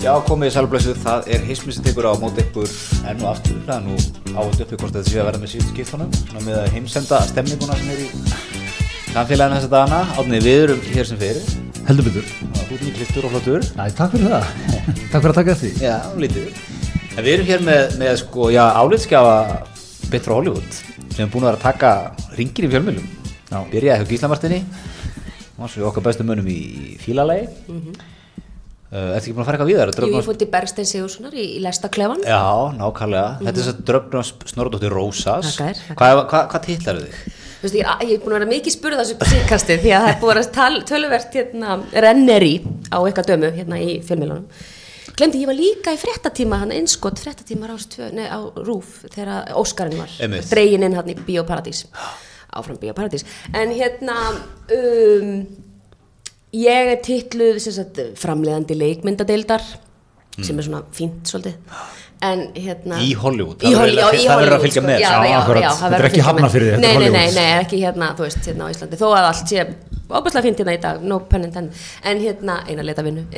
Já, komið í sælblössu, það er hismi sem tekur á móti ykkur. Enn og aftur, það er nú áhugt uppi hvort þetta sé að verða með síðustu skiptunum, svona með að heimsenda stemninguna sem er í samfélaginu þessa dagana, átnið við erum hér sem fyrir, Heldur betur. þú ert mjög kliftur og flottur, Æ, takk fyrir það. takk fyrir að taka því. já, lítið, en við erum hér með, með sko, já, álitskjafa frá Hollywood, sem er búin að vera að taka ringir í fjölmjölum, byrjaði hjá Gíslamartinni, uh, ertu ekki búin að fara eitthvað víðar? Jú, ég fór til Bergstein Sigurssonar í, í Lestaklefan Já, nákvæmlega. Þetta er þess að dröfnum Snorradóttir Rósas. Hvað, hvað, hvað titlar þig? Þú veist, ég, ég er búin að vera mikið spurð þessu síðkasti því að það er búin að vera tal- töluvert hérna, renneri á eitthvað dömu hérna í fjölmjölunum. Glemdi, ég var líka í fréttatíma, hann einskott fréttatíma á, á Rúf þegar Óskarinn var dregin inn hann í Bíóparadís áfram Bíóparadís en hérna um, ég er titluð sagt, framleiðandi leikmyndadeildar sem er svona fínt svolítið en hérna Í Hollywood, í það Holly- verður að- já, í það verður að Hollywood, fylgja sko. með. já, Já, já, já, það Þetta er ekki. Hafnarfirði, þetta er nei, nei, nei, Hollywood. nei, ekki hérna, þú veist, hérna á Íslandi þó að allt sé óbærslega fínt hérna í dag no pun intended, en hérna eina leita vinnu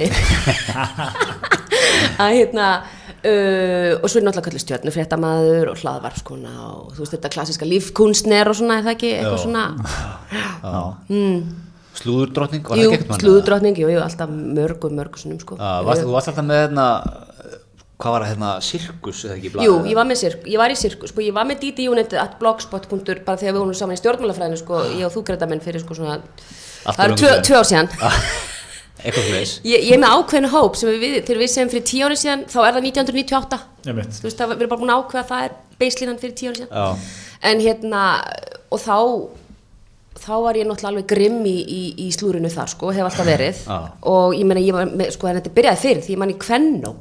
að hérna uh, og svo er náttúrulega kallið stjörnu fréttamaður og hlaðvarpskona og þú veist þetta klassiska lífkunstner og svona, er það ekki eitthvað Já. svona Slúðurdrottning, var jú, það ekki eitthvað? slúðudrottning, jú, jú, alltaf mörgu, mörgu sunnum sko Já, varst, þú varst alltaf með hérna, hvað var það hérna, sirkus eða ekki? Jú, ég var með sirk, ég var í sirkus, sko, ég var með DD Unit at blogspot. bara þegar við vorum saman í stjórnmálafræðinu, sko, ég og þú greita menn fyrir sko svona, Allt það eru löngu tvö, síðan. tvö ár síðan. Eitthvað fyrir Ég, ég er með ákveðinu hóp sem við, þegar við segjum fyrir tíu ári síðan, þá er það 1998. Ég veit. Þú veist, það, við erum bara búin að ákveða að það er beislínan fyrir tíu ári síðan. Já, En hérna, og þá, þá var ég náttúrulega alveg grimm í, í, í slúrinu þar, sko, hef alltaf verið. Já. Og ég meina, ég var með, sko, þetta byrjaði fyrir, því ég man í Kvennó.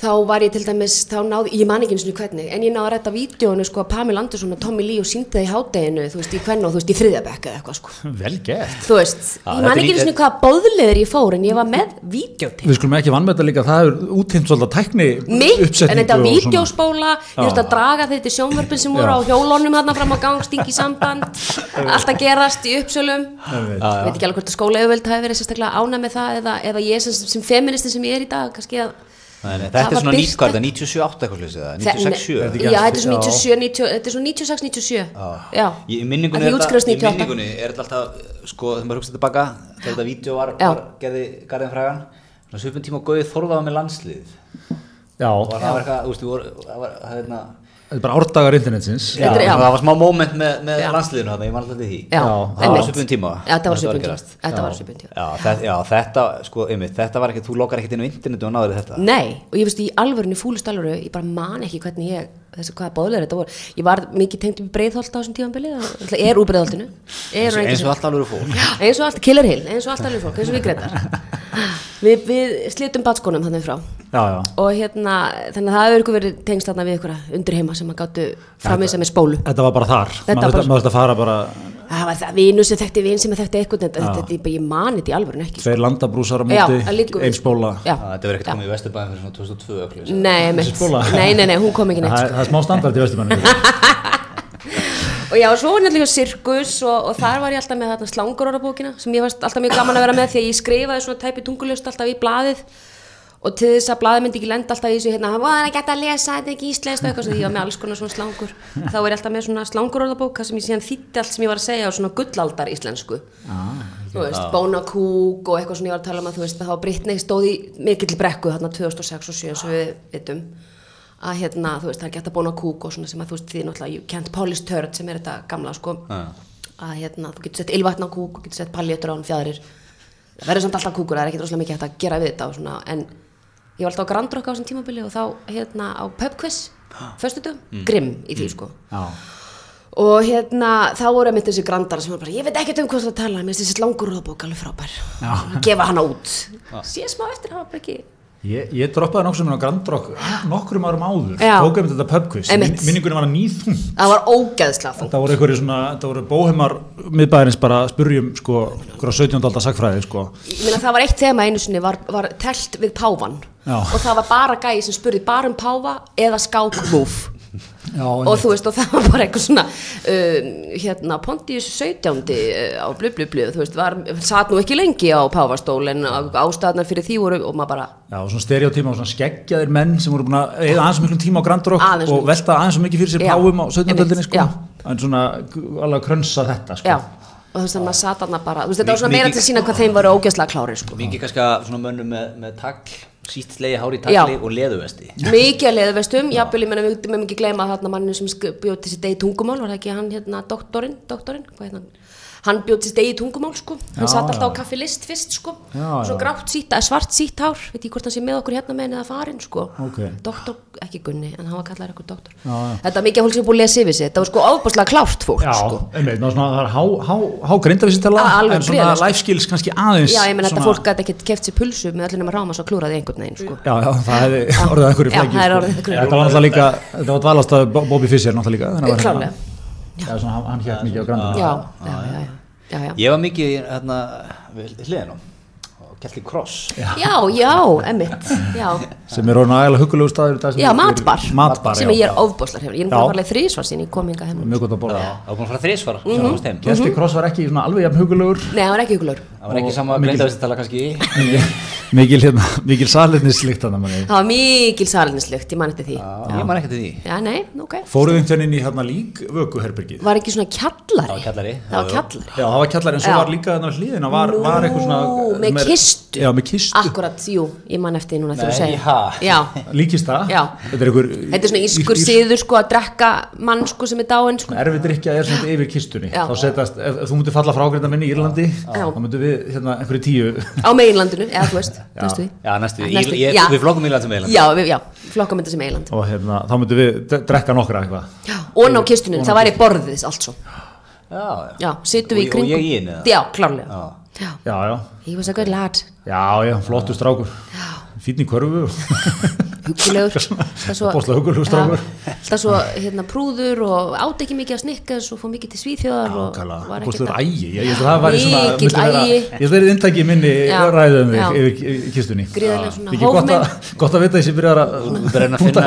Þá var ég til dæmis, þá náði, ég man ekki eins og hvernig, en ég náði að rætta vídjónu, sko, að Pamela Andersson og Tommy Lee og síndi það í hádeginu, þú veist, í Kvennó, þú veist, í þriðabekka eða eitthvað, sko. Vel gert. Þú veist, Já, ég man ekki eins og hvaða bóðleður ég fór, en ég var með vídjóti. Við skulum ekki vannmeta líka, það er útýmt svolítið tækni uppsetningu en þetta og vídeospóla, ég veist að draga þetta sjónvörpin sem voru á hjólónum hérna fram á gang, stingi samband, allt að gerast í uppsölum. Ég veit. Ég veit ekki alveg hvort að skóla auðvöld hafi verið sérstaklega ána með það eða, eða ég sem, sem feministi sem ég er í dag, kannski að Nei, nei, Það þetta er var svona birt- nýtt hvað, þetta er 97 eitthvað slúsið, eða Þe- 96 Nei, ekki Já, allt- þetta er svo já. 97, 90, þetta er svo 96, 97 Já, Í minningunni, Að er því þetta, útskrifast í 98 minningunni er þetta alltaf, sko, þegar maður hugsa tilbaka, þegar þetta vídeo var, Já. var gerði Garðin Frægan, svona svipun tíma og Gauði Þorðaða með landslið. Já, Og það var eitthvað, þú veist, við voru, það var, það hérna, þetta er bara árdagar internetsins. já, já. það var smá moment með, með landsliðinu þarna, ég man alltaf til því. já, Já, Það var svipun tíma. Já, þetta var svipun tíma, þetta var sko, þetta var ekki, þú lokar ekkert inn á internetu og náður þetta. Nei, og ég veist í alvörunni, fúlust alvöru, ég bara man ekki hvernig ég, þessi hvaða bóðlegur þetta voru. Ég var mikið tengt um breiðholt á þessum tímanbili, er úr breiðholtinu. Eins, og allt alveg fólk. Eins og allt, Killer Hill, eins og allt alveg fólk, eins og við greitar. Við, við slitum batskónum þannig frá. Já, já. Og hérna, þannig að það hefur verið tengst þarna við ykkur undir heima sem að gáttu framvisa með spólu. Þetta var bara þar. Maður þurfti að fara bara Það var það vinu sem þekkti vin sem þekkti eitthvað, þetta, ég mani þetta í alvörun ekki. sko. tveir landabrúsar á móti, einn spóla. Þetta verður ekkert komið í Vesturbæðin fyrir svona 2002 öll. nei? Nei, nei, nei, hún kom ekki neitt, Það sko. það er smá standard í Vesturbænum. Og já, svo var náttúrulega sirkus og, og þar var ég alltaf með þarna slangurorðabókina sem ég var alltaf mjög gaman að vera með því að ég skrifaði svona tæpi tungulust alltaf í blaðið og til þess að blaðið myndi ekki lenda alltaf í þessu hérna, það var ekki hægt að lesa, þetta er ekki íslenskt eitthvað svo því ég var með alls konar svona slangur þá var ég alltaf með svona slangurorðabók þar sem ég síðan þýtti allt sem ég var að segja á svona gullaldar íslensku. Þú veist, bónakúk og eitthvað svona ég var að tala um að þú veist, þá Brittany stóð í mikill brekku þarna 2006 og 2007 eins og við vitum. Að hérna, þú veist, það er gett að bóna kúk og svona sem að þú veist, því náttúrulega you can't polish ég var alltaf á Grand Rock á þessum tímabili og þá, hérna, á pub quiz föstutum, grimm í því, sko. Já. og hérna, þá voru einmitt þessi grandar sem var bara, ég veit ekkert um hvað það tala mér finnst þessi langur róðbók alveg frábær. Gefa hana út. Sé smá eftir, það var bara ekki Ég, ég droppaði nokkuð sem á Grand Rock nokkrum árum áður, tók einmitt þetta pubquiz. Min, minningunni var nýþung. það var ógeðslega þungt. Það voru einhverju svona, það voru bóheimar miðbæðarins bara spurjum sko, einhverja 17. aldar sagfræði sko. ég meina það var eitt þema einu sinni var, var telt við páfan Já. og það var bara gæi sem spurði bara um páfa eða skákmúf Já, og þú veist og það var bara eitthvað svona um, hérna Pontius 17 uh, á blu blu blu þú veist, var, satt nú ekki lengi á páfastól en ástæðnar fyrir því voru og maður bara Já, og svona stereotíma og svona skeggjaðir menn sem voru búin að eða aðeins miklum tíma á Grand Rock og mikið. velta aðeins mikið fyrir sér Já, páfum á 17. einmitt, öldinni sko. en svona alveg krönsa þetta sko. já, og þú veist að maður satt þarna bara þú veist, þetta var svona meira til að sína hvað þeim voru ógeðslega klárir sko. Mikið kannski að svona mönnum með, með tagl, sítt slegi hár í Já. tagli og leðuvesti. mikið veistum, jafnvel ég menna við mögum ekki gleyma þarna mannu sem bjóð til sitt degi tungumál var það ekki hann hérna doktorinn, doktorinn hvað heit hann bjóð til sitt degi tungumál sko. Hann Já, satt alltaf já. á kaffi list fyrst sko. Já, svo grátt sítt, svart sítt hár. Veit ég hvort hann sé með okkur hérna með eða farin sko. Ok. doktor, ekki Gunni, en hann var kallar eitthvað doktor. Þetta var mikið að fólk sem er búið að lesa yfir sig. Þetta var sko ofbúslega klárt fólk sko. einmitt, ná, svona, það er há, há, há grindavísitala en svona sko. life skills kannski aðeins Já, ég menn þetta fólk gæti ekkert keft sér pulsu með öllum að ráma svo klúraði einhvern veginn sko. Já, já, það að er orðið svona, hann- hann hér mikið á grandum Já, já, já, já, já, já. Ég var mikið hérna við hliðinum kelti kross. Já, já, emmitt, já. sem er orðin aðeinslega hugulegu staður í dag sem Já, er- matbar, Matbar, sem já. ég er ofbúslar hefur. Ég er Já. bara farlega þrísvar sín í kominga heim. Mjög gott að borða Það var búin að fara þrísvar varst heim. Kjelti Kross var ekki svona alveg jafn hugulegur Nei, það var ekki hugulur. Það var ekki sama mikil- greindavesti tala kannski. mikil, hérna, manni. Það var mikil salinslugt, ég man eftir því. Já, Ég man ekki til því. Já, nei, ok. Fóruð einhvern inn í hérna lík vökuherbergið Var ekki svona kjallari? Það var kjallari. Það var kjallari. Já, það var kjallar en svo var líka þarna á hliðina var, var eitthvað svona með meir- kistu. Já, með kistu Akkurat, jú, ég man eftir núna þegar þú Nei, segir. Líkist það? Já. Þetta er einhver þetta er svona ískur síður sko að drekka mann sko sem er dáinn sko. Erfið drikja er svona yfir kistunni Já. Þá setast, ef, ef þú myndir falla frá greinda minni í Írlandi Já. þá myndir við hérna einhverju tíu Á meginlandinu, eða þú veist, veist við. Já, næstu. Næstu, Ég- ég- já. Við flokkum í land sem eiland. Já, við, já, flokkum þetta sem eiland. og hérna, þá myndir við drekka nokkra eitthvað Já, og ná kistunum, það væri borðið allt svo. Já, já. Já, sittum við í kringum. Og ég í henni. eða? Já, klárlega. Já. Já. Já, já, He was a good lad. já, já, flottu strákur Fínn í körfu Hugulegur. Það svo- Opaslega huggulegur strákur. Já, Það svo hérna prúður og átt ekki mikið að snikkas og fór mikið til svíþjóðar og var ekkert að... ægi Ég held að það væri svona vera- agi. Ég held að það er inntæki minni Já, ræðum já. þig yfir kistunni Gríðarlega svona Ekki gott að, gott að vita þessi byrjar að Þú ert að finna, að reyna að finna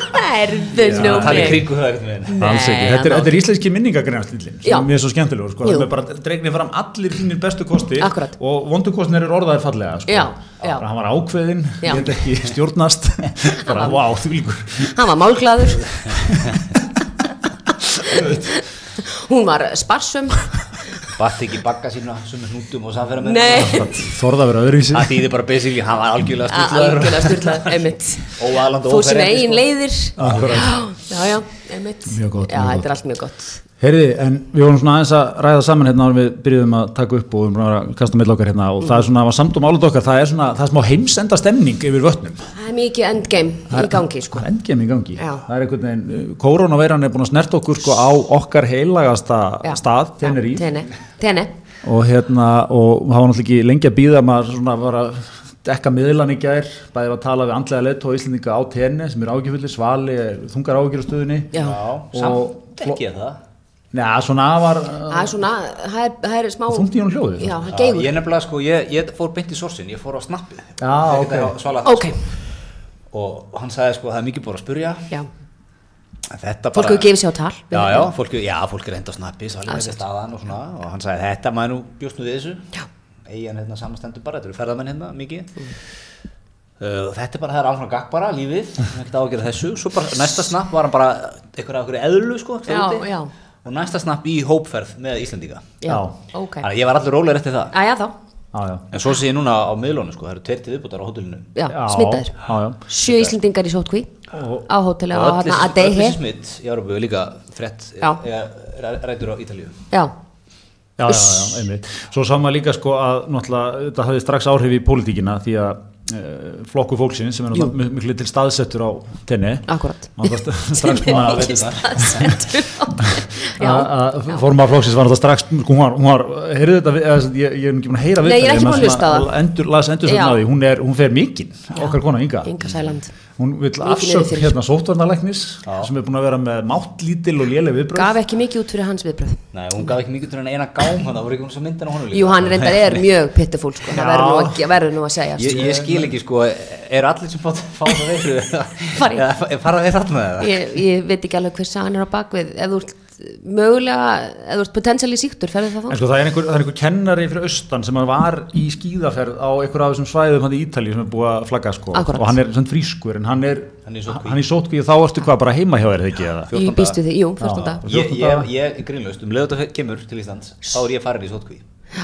nú Það er kringu Nei, þetta er, er íslenski minningagreinastillin Já. sem er svo skemmtilegur sko, Jú. það er bara dregnið fram allir þínir bestu kosti Akkúrat. og vondukostinir er orðaðir fallega sko. Já, já. bara hann var ákveðinn, Já. ég ekki stjórnast bara vá, þú líkur Hann var málglaður. Hún var sparsum. Batt ekki bagga sína sem hnútum og samfæra með. Nei. þorða að vera öðruvísi Það þýðir bara basically, hann var algjörlega styrlaður. Algjörlega styrlaður, einmitt. Sinna óferjandi, eigin sko. leiðir. Já, já, einmitt. Já, þetta er allt mjög gott. Heyriði, en við vorum svona aðeins að ræða saman hérna en við byrjuðum að taka upp og við vorum að kasta með okkar hérna og það er svona, var samt um álut okkar, það er svona, það er smá heimsenda stemning yfir vötnum. Það er mikið endgame í gangi, sko. Það er endgame í gangi. Já. Það er einhvern veginn, koronaveiran er búin að snert okkur sko á okkar heilagasta Já. stað, Já, Tenerife. Tene, tene. og hérna og það var náttúrulega ekki lengi að býða maður svona var að dekka miðlan í gær bæði að tala við andlega leitt og íslendinga á tenni sem er ágjöfullir, svali þungar ágjur á stöðunni Já. Samt ekki það. Neða, svona var Það er svona, það er, það er smá... þungt í hún hljóðið Já, það geigur. Ég nefnilega sko, ég, ég fór beint í sorsin, ég fór á snappið. Já, ok. Svala, Ok, Og hann sagði sko, það er mikið búin að spurja. já. Þetta Fólk hefur gefið sér á tal. Já, já, fólk, já, fólk er enda á snappi, svalið með staðan og svona og hann sagði þetta maður nú bjóst nú við þessu Já. eigin hérna samanstendur bara, þetta eru ferðamenn hérna mikið uh, þetta er bara, það er alveg gagg bara, lífið ekkert á að gera þessu, svo bara næsta snapp var hann bara eitthvað einhverju eðlu sko Já, úti. já. Og næsta snapp í hópferð með Íslendinga. Já, Já. ok. þannig að ég var allur rólegur eftir það. Æja þá, Já, já. en svo sé ég núna á miðlunum sko, það eru tveir til viðbútar á hótelinu. Smittaður. Sjö Íslendingar í sótkví á hóteli á og öll hérna þessi- öll smitt í er líka frett rætur á Ítalíu. Já, Já, já, já, einmitt. Svo sá maður líka sko að náttúrulega þetta hafði strax áhrif í pólitíkina því að flokku fólksins sem er miklu til staðsettur á tenni. Strax búin að forma flokksins var náttúrulega strax hún var, hún var þetta, við- ég, ég er ekki búin að heyra búin að en hún, hún fer mikinn okkar kona Inga. Inga Sæland. Hún vil afsökk fyrir. hérna sóttvarnalæknis sem er búin að vera með máttlítil og léleg viðbröð Gaf ekki mikið út fyrir hans viðbröð. Nei, hún gaf ekki mikið til henni eina gám, það voru ekki hún svo myndin á honum líka. Jú, hann reyndar er mjög pitifúl, sko. Það verður nú, nú að segja. Ég, ég skil ekki sko, eru allir sem fá, fá það veiru Fari. eða fara þeir þarna með það? ég, ég veit ekki alveg hver sagan er á bakvið ef þú ert mögulega ef þú ert potensiali síktur, ferði það En þá? sko það er einhver, það er einhver kennari fyrir austan sem var í skíðaferð á einhver af þessum svæðum hann í Ítalíu sem er búið að flagga sko. Akkúrat. og hann er svona frískur en hann er Hann er í sóttkví. hann er í sótkví og þá ertu hvað bara heima hjá þér eða ekki eða? Ég býst við því, jú, 14 dag Ég, ég, ég er grínlaust, um leiðut að kemur til Íslands þá er ég farin í sótkví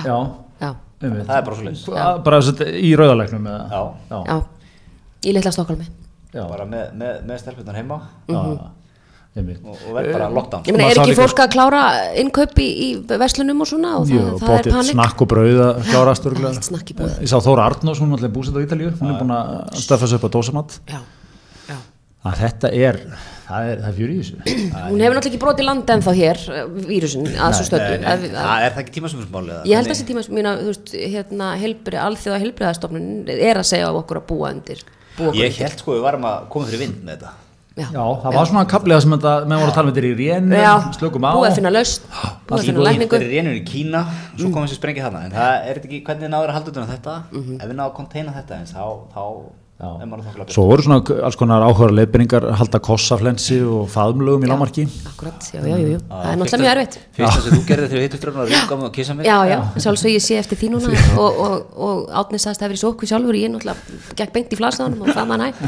Já, Já, einmitt. það er bara svo leys Bara- bara sett, í rauðalegnum og, verð bara lockdown. Ég meina, er ekki fólk að klára innkaup í, í verslunum og svona og Jú, það, það er panik? snakk og brauð að í búið. Ég sá Þóra Arnós, hún er alltaf búsett á Ítalíu. Hún er búin að stöfa sig upp á dósamat. Já, já. Að þetta er það er, það er fjör í þessu. Hún hefur náttúrulega ekki brotið land ennþá hér, vírusin, að svo stöðu. Það er það ekki tímasumsmáli Ég held að þessi tíma sem mína, þú veist, hérna, alþjóða helbriðastofnun er að segja á okkur að búa undir. Búa okkur ég held sko við varum að koma fyrir vind með þetta Já, Já, það var svona kaplið sem þetta, menn voru að tala með þetta í rénum, Já, slökum á. Búið að finna laust, búið að finna Það lækningu. er rénur í Kína, svo komum þessi sprengið þarna. En það er þetta ekki, hvernig náður að halda utan á þetta? Ef við náðum að konteina þetta eins þá, þá Já. er maður þokkulega Svo voru svona alls konar áhuga leiðbyrningar halda kossaflensi og faðmlögum í lámarki Akkurat, já, já, jú, jú. Það er náttúrulega mjög erfitt. Fyrsta sem þú gerði þegar við að ríka mig.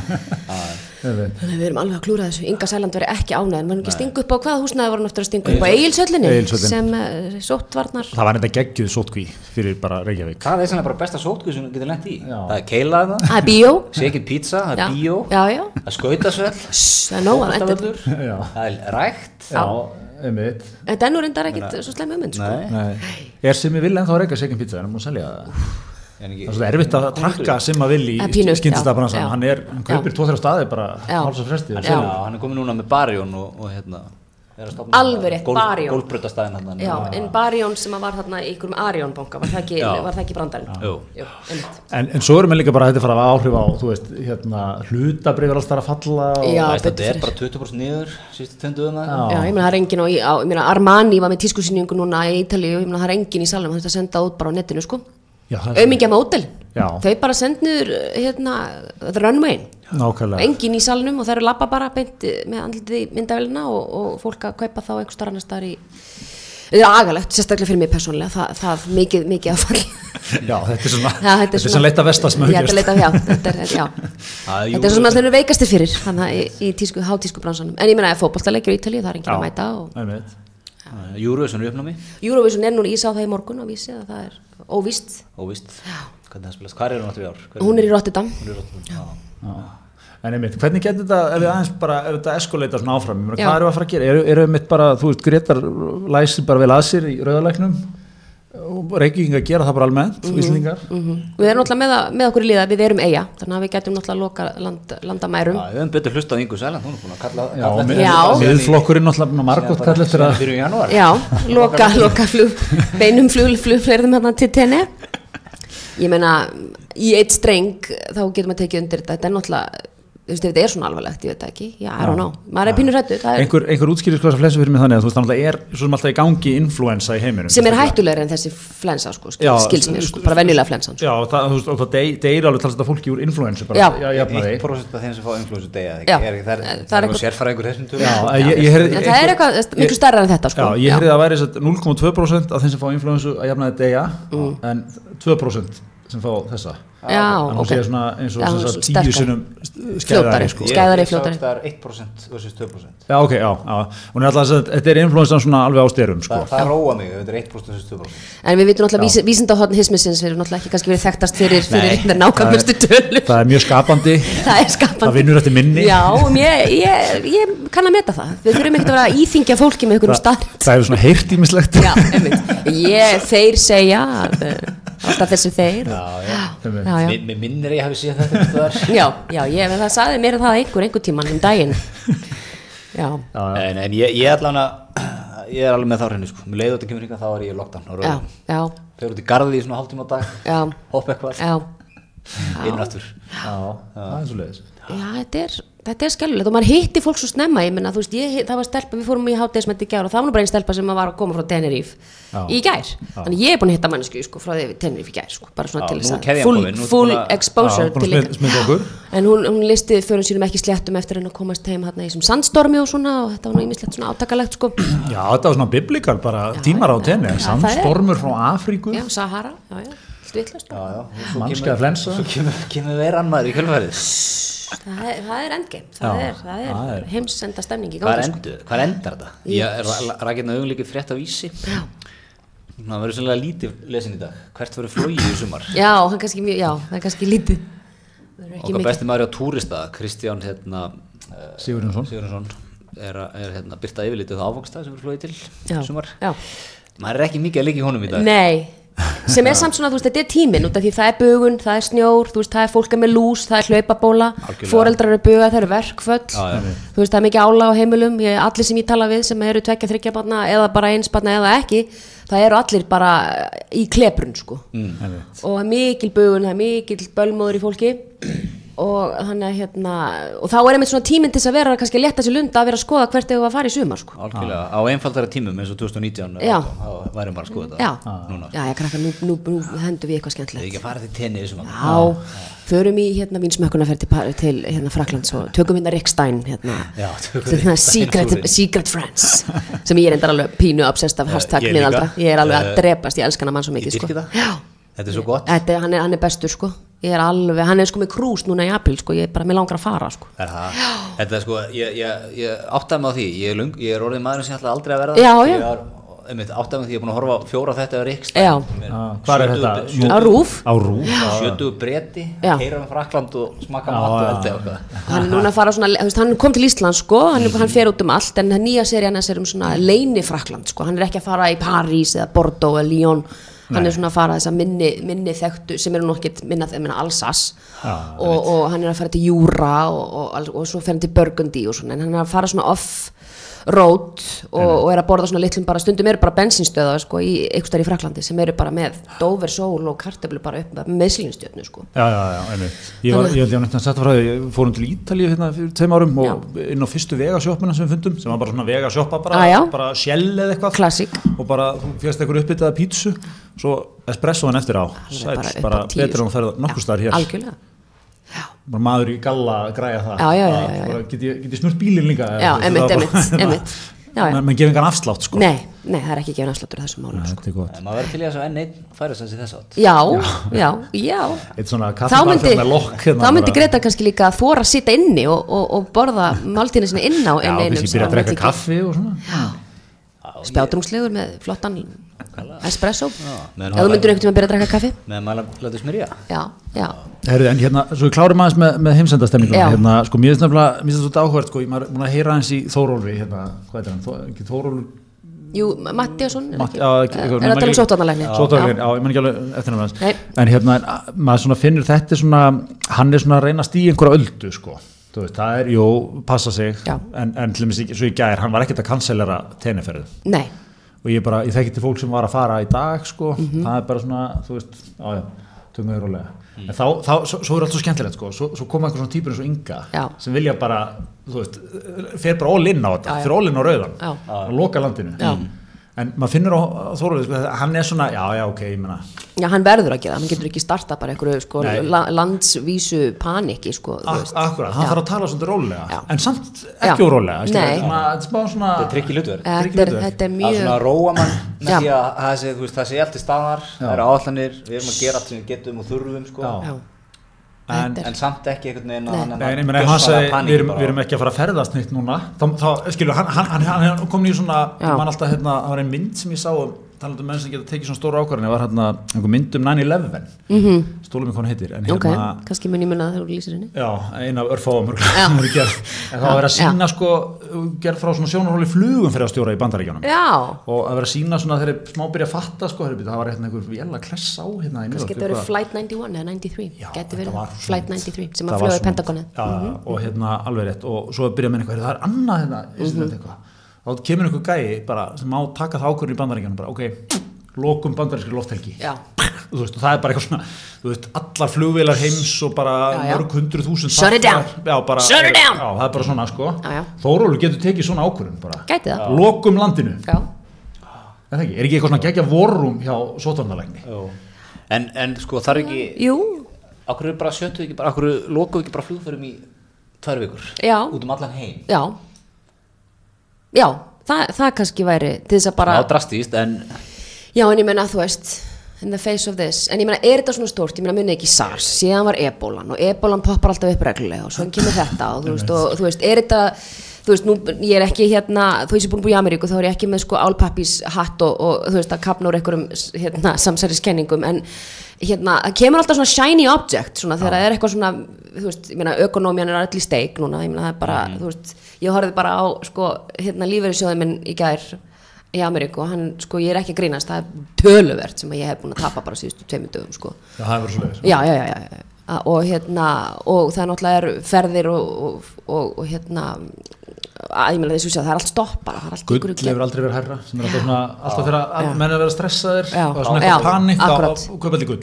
Og að. Þannig að við erum alveg að klúra þessu. Inga Sæland verið ekki ánæðin, maður ekki stinga upp á hvaða húsnaði voru náttúrulega að stinga upp á? Egilsöllinni Egilshöllinni. sem uh, sóttvarnar. Það var þetta geggjuð sótkví fyrir bara Reykjavík. Það er sannlega bara besta sótkvíð sem þú getur lent í. Já. Það er keila það, Það er bíó. Sekin pizza, það er bíó. Já, já, Það er skautasvell, Sss, það er að er rækt. En den nú reyndar ekkit svo sleim ummynd sko. Nei, Nei. Er sem ég vil ennþá að reyka segjum pizza? En hann múið selja það? En ekki Það er svona erfitt að trakka sem að vil í já, hann, er, hann kaupir tvo-þrjá staði bara háls og fresti Já. Hann er komið núna með Barjón og, og hérna er Alveg rétt, Barjón. Gólbrötastæðin hann Já, en Barjón sem var þarna í ykkurum Arjón banka, var það ekki, Já. var það ekki brandarinn? En, en svo erum við líka bara að þetta fara að hafa áhrif á þú veist, hérna, hlutabrif er alltaf að falla og, Já, Það er bara 20% niður sístu tönduðum það Já. Já, ég meina það er engin á, á ég meina Armani var með tískusýningu núna í Ítalíu, ég meina það er engin í salum, það er að senda út bara á netinu sko. Er mótel, Já. þau bara send niður hérna, the runway, nákvæmlega engin í salnum og það eru labba bara beint með andlitið í myndavélina og, og fólk að kaupa þá einhver starf annar staðar í Það er agalegt, sérstaklega fyrir mig persónulega, það, það mikið, mikið affall. Já, þetta er svona, Já, þetta er svona leitt að vesta sem Já, þetta er af, já, þetta er, já. Er Þetta er svona að þeir eru veikastir fyrir, þannig að í, í tísku, hátísku bransanum. En ég meina að fótballtaleikjur í Ítalíu, það er enginn að mæta og Einmitt. Júruvísun er uppnámi Eurovision er núna, ég sá það í morgun og vísi að það er óvíst. Óvist Hvernig það spilast, hvað er hún áttur í ár? Hvernig- Hún er í Rotterdam. Hún er í Rotterdam, já. Já. En einmitt, hvernig getur þetta, ef við aðeins bara, ef þetta eskoleita svona áfram, ég meina, Já. hvað við að fara að gera? Eru, eru einmitt bara, þú veist, Gretar læsir bara vel að sér í rauðalegnum og Reykjavíkingar gera það bara almennt, Mhm. Íslingar? Við erum náttúrulega með, að- með okkur í liða, við erum eiga, þannig að við getum náttúrulega að loka land, landamærum. Já, við höfum betur hlusta á Ingu Sæland, hún er búin að kalla, Já, kalla mið- Já. miðflokkurinn náttúrulega margótt kall eftir að, Fyrir janúar Já, loka, loka flug, beinum flug, þú veist, ef þetta er svona alvarlegt, ég veit það ekki, já, I don't know, maður er pínur rættu, það er, einhver, einhver útskýrir hvað þess að flensu fyrir mig þannig að þú veist, þannig er svo sem alltaf í gangi influensa í heiminum. sem er hættulegri en þessi flensa, sko, Já, skils mér, sko, bara venjulega flensan, sko. Já, það, þú veist, og það dey- deyr alveg talast að fólki úr influensu bara, Já. já, jafnaði. 1% af þeim sem fá influensu deyja Já. er það Það er er það eitthvað- er sérfæringur þessum tölum Já, ég, ég heyrði, En það er eitthvað miklu stærra en þetta, sko. Já, ég heyrði að það væri satt 0,2% af þeim sem fá influensu að jafnaði deyja en 2% sem fá þessa. Já, Þannig að hún sé svona eins og Já, sagt tíu Fljótari, skæðari sko. Skæðari, það er 1% versus 2% Já, ok, já, já er alltaf að þetta er influensan svona alveg á styrum sko. Það, það róa mig þetta er 1% versus 2% En við vitum náttúrulega vísi, vísindahotn hismisins við erum náttúrulega ekki kannski verið þekktast fyrir, fyrir nákvæmustu tölur. Það er mjög skapandi Það er skapandi. Það vinnur eftir minni Já, og ég, ég, ég kann að meta það. Við þurfum ekkert að vera íþingja fólki með einhverjum stað. Það hefur svona eh, alltaf þessi þeir. Já, já. Mér minnir að ég hafi séð þetta. Já, já, ég, það saði mér það einhver, einhver tíman um daginn. Já, En, en ég, ég allan að ég er alveg með þá hreinu sko. Mér leiði þetta kemur hingað þá er ég í lockdown já, já, Þegar út í garði í svona hálftíma á dag já, Hopp eitthvað. Já. Inn aftur. Já, það er svo leiðis Já, þetta er, þetta er skellulegt og maður hitti fólk svo snemma, ég menna, þú veist, ég, það var stelpa, við fórum í hátdeismætti í gær og það var bara einn stelpa sem var að koma frá Tenerife Já. í gær, þannig ég er búin að hitta mannesku sko, frá því Tenerife í gær, sko, bara svona Já, til þess að full, ertu full búin exposure búin til en hún, hún listi fyrir sínum ekki sléttum eftir henn að komast heim hérna í þessum sandstormi og svona og þetta var nú ímislegt svona átakalegt sko. Já, þetta var svona biblikal bara tímar á já, er- Sandstormur frá Afríku. Já, Sahara, já, já, allt svo Mannskæða kemur- flensa. Svo kemur, kemur veiran maður í kjölfærið það, er- það er endgame, það er, það er, það er- heimsenda stemning í Hvað gangi er sko. Hvað endar þetta? Ég rækina augunleikið frétt af vísi Já. Það verður sannlega lítið lesin í dag Hvert verður flóið í sumar? Já, hann kannski mjög, já, það er kannski lítið Það ekki Okkar besti maður á túrista Kristján hérna, uh, Sigurjónsson Sigurðarsson er, að- er hérna, byrta yfirlitið á áfangstað sem verður flóið til Já, sumar já. Maður er ekki mikið að leika í honum í dag Nei, sem er samt svona, þú veist, þetta er tíminn út af því það er bugun, það er snjór, þú veist, það er fólk með lús, það er hlaupabóla, foreldrar eru bugað, það eru verkföll, Já, já. þú veist, það er mikið ála á heimilum, ég, allir sem ég tala við sem eru tvekja, þryggja barna eða bara eins barna eða ekki, það eru allir bara í kleprun, sko. Mm. Og það er mikil bugun, það er mikil bölmóður í fólki og þannig að hérna, og þá er einmitt svona tíminn til þess að vera kannski að leta sér lunda að vera að skoða hvert þau að fara í sumar, sko. Algjörlega, á einfaldara tímum eins og 2019 Já. þá værum bara að skoða Já, þetta núna já, já, krakkar, nú, nú, nú hendum við eitthvað skemmtilegt. er ekki að fara til tenni í sumar Já, förum í hérna mín smökkunarferð til, til hérna Fraklands og tökum hérna Rick Stein hérna, Já, hérna secret, secret Friends sem ég er endar alveg pínu obsessed af hashtag ég líka. miðaldra, ég er alveg að Eh, drepast ég elska hann mann svo Ég mikið sko. Já, Þetta er svo gott Þetta, hann, er, hann er bestur sko ég er alveg, hann er sko með krús núna í apríl sko, ég er bara, mér langar að fara sko. Er? Þetta er sko, ég, ég, ég áttaði mig á því ég er, lung, ég er orðið maður sem ég ætla aldrei að verða. Já, já. Ég var, einmitt, áttaði mig á því, ég er búin að horfa fjóra þetta á Ríkst Já. Hvað er þetta? á rúf, Á rúf Sjötugu breyti, Já. keira með Frakland og smakka Já, mat og eitthvað. Hann er núna að fara svona hann kom til Ísland sko, hann, hann fer út um allt en nýja serían hans er um svona leini Frakland sko, hann er ekki að fara í París eða Bordeaux eða Lyon hann er svona að fara þess að minni, minni þekktu sem eru nokkið minna minna Alsace Já, og, og hann er að fara til Júra og, og, og svo fer hann til Burgundy og svona en hann er að fara svona off road og, og er að borða svona litlum bara stundum eru bara bensinstöða sko í einhvers þar í Fraklandi sem eru bara með Dover sól og kartöflu bara upp með meðslinstjötnu sko Já, já, já, einmitt. Ég var, ég held ég að setja frá því, ég fórum til Ítalíu hérna fyrir tveim árum og inn á fyrstu vegasjóppina sem við fundum, sem var bara svona vegasjóppa bara, Ah, já. bara sjell eða eitthvað. Klassík. Og bara, þú férst eitthvað uppbyttaða pítsu, svo espressoðan eftir á, sæl, bara bara, betur en að ferða nokkur staðar hér. algjörlega maður í galla að græja það. Já, já, já, Að já, já. Get ég, ég smurt bílinn líka? Já. Já, já. Men, menn gefið engan afslátt, sko. Nei, nei, það er ekki gefin afsláttur í þessum málum sko. Þetta er gott. En maður verður til í þess að enn einn færa þess að þess átt Já, já, já Þá myndi, hérna. þá myndi bara- Greta kannski líka að þóra að sitja inni og, og, og borða máltíðinu sinni inn á Já, inn einum kannski byrja að drekka kaffi og svona. Spjátrungslegur með flottan espresso. Eða þú myndir einhvern tíma að byrja að drekka kaffi. Meðan maður lætur smyrja. Já, já, Herðu, en hérna, svo við klárum aðeins með, með heimsendastemninguna, hérna, sko, mér finnst nefnilega, mér finnst þetta áhvert, sko, ég maður búin að heyra hans í Þórólfi, hérna, hvað er hann, Þó, ekki Þórólfur, jú, Mattiasson er Matti- ekki? já, er ekki- er ég að man tala um sótarnalegni Sótólfur, já, ég menn ekki alveg eftir Nei. en hérna, maður svona finnur þetta er svona, hann er svona að reyna að stíða einhverja öldu, sko, veist, það er, jú, passa sig, Já. en, en til dæmis ekki, svo í gær, hann var ekkert að kanselera tenniferðu nei, og ég bara, ég þekki til fólk sem var að fara í dag sko, Mhm. það er bara svona þú veist, já, tökum við rólega en þá, þá, svo, svo er allt svo skemmtilegt sko svo, svo koma einhver svona típur eins og Inga Já. sem vilja bara, þú veist fer bara all in á þetta, Já, fer all in á rauðan Já. og loka landinu Já. En maður finnur á, á Þóruði sko, hann er svona, já já ok, ég menna já, hann verður að gera það hann getur ekki starta bara einhverju sko, la, landsvísu paniki sko, akkurat, hann Já. þarf að tala svona rólega Já. en samt ekki órólega þetta er svona- þetta smá svona Þetta trikk í hlutverk þetta er, hlutverk. þetta er mjög svona róa mann með Já. því að það sé, þú veist, það sé allt í staðar það eru áallanir, við erum að gera allt sem við getum og þurfum sko. Já. En- en samt ekki einhvern veginn að hann er Nei, ég meina, ef hann segi, við erum, við erum ekki að fara að ferðast nýtt núna. Þá, þá skilur, hann, hann, hann, hann, kom í svona, mann alltaf hérna, það var ein mynd sem ég sá um, talandi um menn sem geta tekið svona stóra ákvarðin, var hérna einhver mynd um 9-11 mm -hmm. stólum hann heitir, Mhm. ok, hérna kannski mun ég munna þegar þú lýsir henni. Já, eina af örfáum en það var að að sína sko, gerð frá svona sjónarhóli flugum fyrir að stjóra í bandaríkjunum. Já, og að vera að sína svona þegar smá byrja að fatta sko, það var hérna einhver vél kless á hérna kannski þetta verið. Flight 91 eða 93 Já, Flight svona- 93 sem að fljóði Pentagonið. Og hérna alveg rétt. Og svo byrja hérna, mm -hmm. eitthvað þá kemur einhver gæi bara sem má taka það ákvörðin í bandaríkjanum bara, ok, lokum bandarískri lofthelgi Já. þú veist, og það er bara eitthvað svona þú veist, allar flugvélar heims og bara mörg hundruð þúsund Shut it down. já, bara, Shut it down. já, það er bara svona sko. Þórólu getur tekið svona það. lokum landinu, Já. er það ekki, er ekki eitthvað svona gegja vorrum hjá sótarnalækni en, en sko það er ekki Jú, er akkur lokuðu ekki bara flugförum í tvær vikur Já. Út um allan heim já Já, það, það kannski væri til þess að bara Það drastíst en Já, en ég meina, þú veist, in the face of this en ég meina, er þetta svona stórt, ég meina, muni ekki SARS síðan var ebolan og ebolan poppar alltaf upp reglulega og svo kemur þetta og þú veist, og, þú veist, er þetta þú veist, nú, ég er ekki hérna þú veist, ég er búin að búið í Ameríku, þá er ég ekki með sko álpappís hatt og, og þú veist, að kapna úr einhverjum hérna, samsæriskenningum en hérna, það kemur alltaf svona shiny object svona þegar það er eitthvað svona þú veist, ég meina, ökonómian er allir steik núna, ég meina, það er bara, þú veist ég horfði bara á, sko, hérna, lífeyrissjóðin minn í gær í Ameríku og hann, sko, ég er ekki að grínast það er töluvert sem ég hef búin að tapa bara síðustu tveimur dögum, sko og hérna og það náttúrulega er ferðir og, og, og, hérna að ég meina þessu sé að það er allt stopp gull hefur aldrei verið herra sem er alltaf svona, alltaf þegar menn er að vera stressaðir og svona eitthvað panik á akkurat. að kaupa allir gull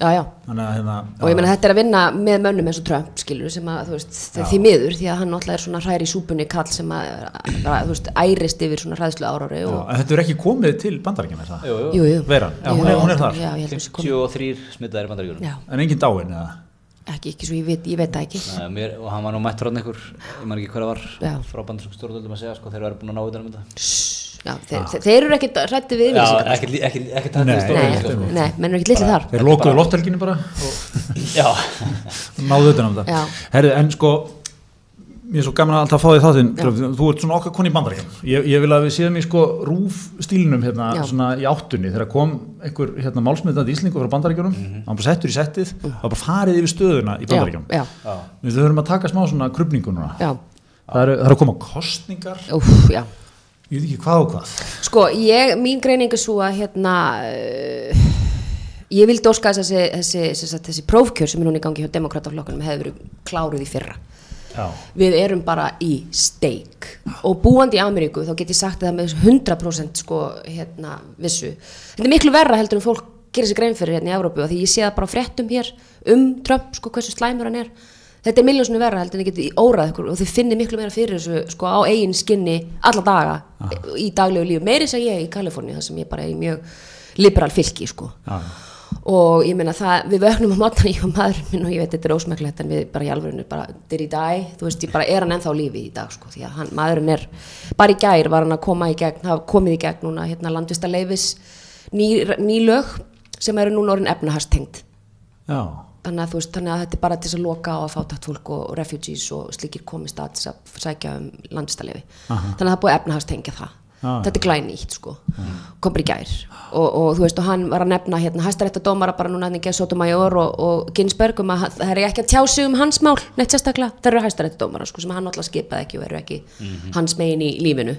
já, já, þannig hérna og ég meina þetta er að vinna með mönnum eins og Trump skilur sem að þú veist þeir því miður því að hann náttúrulega er svona hræri súpunni kall sem að þú veist ærist yfir svona hræðslu árári þetta er ekki komið til bandarækjum er það? jú, jú. jú, jú, Veran, já, hún er- hún er þar. já, ég held að þessi komin. 53 smitaðir í bandaríkjunum. Já, en engin dáin eða? ekki, ekki svo ég veit, ég veit það ekki. Nei, mér, og hann var nú mættur hann einhver ég man ekki hver það var Já. frá bandarískum stjórnvöldum að segja sko þeir eru búin að ná já, þeir, þeir, þeir eru ekkit hrætti við Já, yfirlýsingar. ekkert ekkert ekkert Nei, þetta nei, stjórnvöld sko. nei, menn eru ekkit litli þar. Þeir lokuðu lofthelginu bara náðu utan um Já. þetta Herri, en sko mér er svo gaman að alltaf fá því þáttinn. Þú ert svona okkar koni í bandarækjum ég, ég vil að við séum í sko rúf stílinum hérna, Já. svona í áttunni. Þegar kom einhver hérna, málsmiðandi íslingu frá bandarækjunum hann bara settur í settið og bara farið yfir stöðuna í bandarækjunum já, já, við þurfum að taka smá svona krupningu núna. Já, það eru, það eru að koma kostningar úf, ég veit ekki hvað og hvað. Sko, ég, mín greining er svo að hérna uh, ég vildi óska þessi, þessi, þessi, þessi prófkjör sem er núna í gangi hjá demokrataflokkunum hefði verið kláruð í fyrra. Já, við erum bara í steik. Og búandi í Ameríku þá get ég sagt það með 100% sko hérna vissu. Þetta er miklu verra heldur en fólk gerir sér grein fyrir hérna í Evrópu og því ég sé það bara fréttum hér um Trump sko hversu slæmur hann er þetta er miljónsinu verra heldur en þið getið órað ykkur og þið finnir miklu meira fyrir þessu sko á eigin skinni alla daga í daglegu lífi, meiri sem ég í Kaliforni þar sem ég bara er í mjög liberal fylki sko. Já, og ég meina það, við vöknum á mótana ég og maðurinn minn og ég veit þetta er ósmæklegt en við bara í alvörinu bara did he die þú veist ég bara er hann ennþá lífi í dag sko því að hann, maðurinn er, bara í gær var hann að koma í gegn, hafa komið í gegn núna hérna landvista leifis ný, ný lög sem eru núna orðin efnahagstengt já. Þannig að veist, þannig að þetta er bara til að loka á að fátækt fólk og refugees og slíkir komist að þess að sækja um landvista leifi þannig að það búið efnahagstengja það. Já, þetta er glænýtt sko. Kom bara í gær. Og, og þú veist og hann var að nefna hérna hæstaréttadómara bara núna ekki að Sotomayor og, og Ginsberg um að það er ekki að tjá sig um hans mál neitt sérstaklega, það eru hæstaréttadómara sko sem hann alltaf skipaði ekki og eru ekki hans megin í lífinu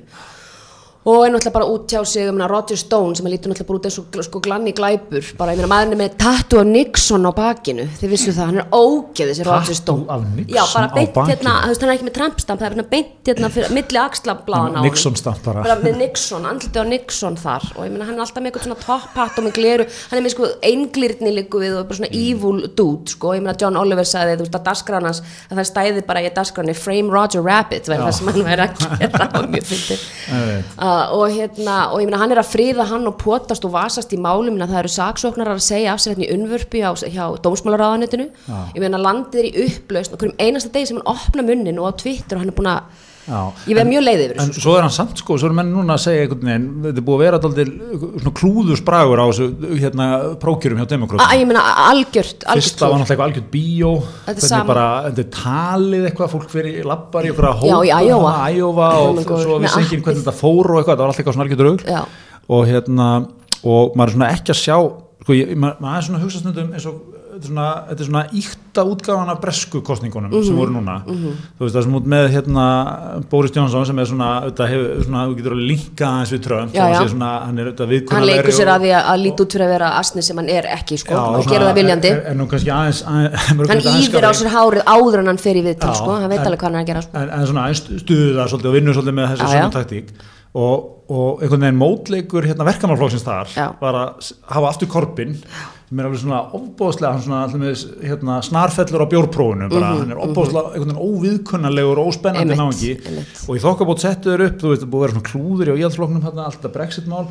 og er náttúrulega bara út tjá sig um Roger Stone sem er lítur náttúrulega bara út eins og sko glanni glæpur. Bara ég meina maðurinn er með tattu af Nixon á bakinu. Þið vissu það, hann er ógeð þessi Roger Stone. af Nixon já bara beint hérna, þú veist hann er ekki með trampstamp það er hérna beint hérna fyrir, milli axlablaðan á honum. Nixon stamp bara. bara með Nixon, andliti á Nixon þar. Og ég meina hann er alltaf með eitthvað svona top hat og með gleru, hann er með sko einglirni líku við og bara svona evil dude sko, ég meina John Oliver sagði þú veist að daskran hans, að það stæði bara í daskranni frame Roger Rabbit, væri það sem hann væri að gera og mjög fyndið og hérna, og ég meina hann er að fríða hann og potast og vasast í málum það eru saksóknar að segja af sér hérna í unnvörpi á, hjá dómsmálaráðanetinu ég meina landið er í upplausn og hverjum einasta degi sem hann opna munnin og á Twitter og hann er búin að. Ég verð mjög leið yfir En þessu svo er hann samt sko, svo er menn núna að segja einhvern veginn, þetta er búið að vera daldil svona klúðusbragur á þessu hérna prókjörum hjá demokrátum. að ég meina algjört, algjört Fyrsta var náttúrulega eitthvað algjört bíó, Þetta er þetta talið eitthvað, fólk fyrir lappar í Já, hópa, og svo vissi ekki hvernig þetta fór og eitthvað, það var alltaf eitthvað svona algjört raugl. Já. Og hérna, og maður er svona ekki að sjá, sko, maður, er svona að hugsa stundum eins og, þetta svona, þetta er svona íkta útgáfan af bresku kostningunum Mhm. sem voru núna. Þú veist, það sem út með hérna Boris Johnson sem er svona, þetta hefur svona, þú getur alveg linkað hans við Já, já. svona, hann er auðvitað hann viðkunnulegri leikur sér að því að, líti út fyrir að vera asni sem hann er ekki sko, Já, og svona- gera það viljandi er, er kannski aðeins, aðeins hann íðir á sér hárið áður en hann fer í viðtal Já, sko, hann veit alveg hvað hann er að gera sko. en, en svona stuðu það svolítið og vinnur svolítið með þessu Já, svona já. taktík og, og einhvern veginn mótleikur hérna verkamálflokksins þar Já. var að hafa aftur korpin sem er alveg svona ofbóðslega hann svona allir hérna, snarfellur á bjórprófinu bara, hann er ofbóðslega einhvern veginn óviðkunnalegur og óspennandi Mhm, einmitt. og í þokkabót settu þér upp, þú veist, það búið að vera svona klúður í íhaldsflokknum hérna, allt þetta brexit-mál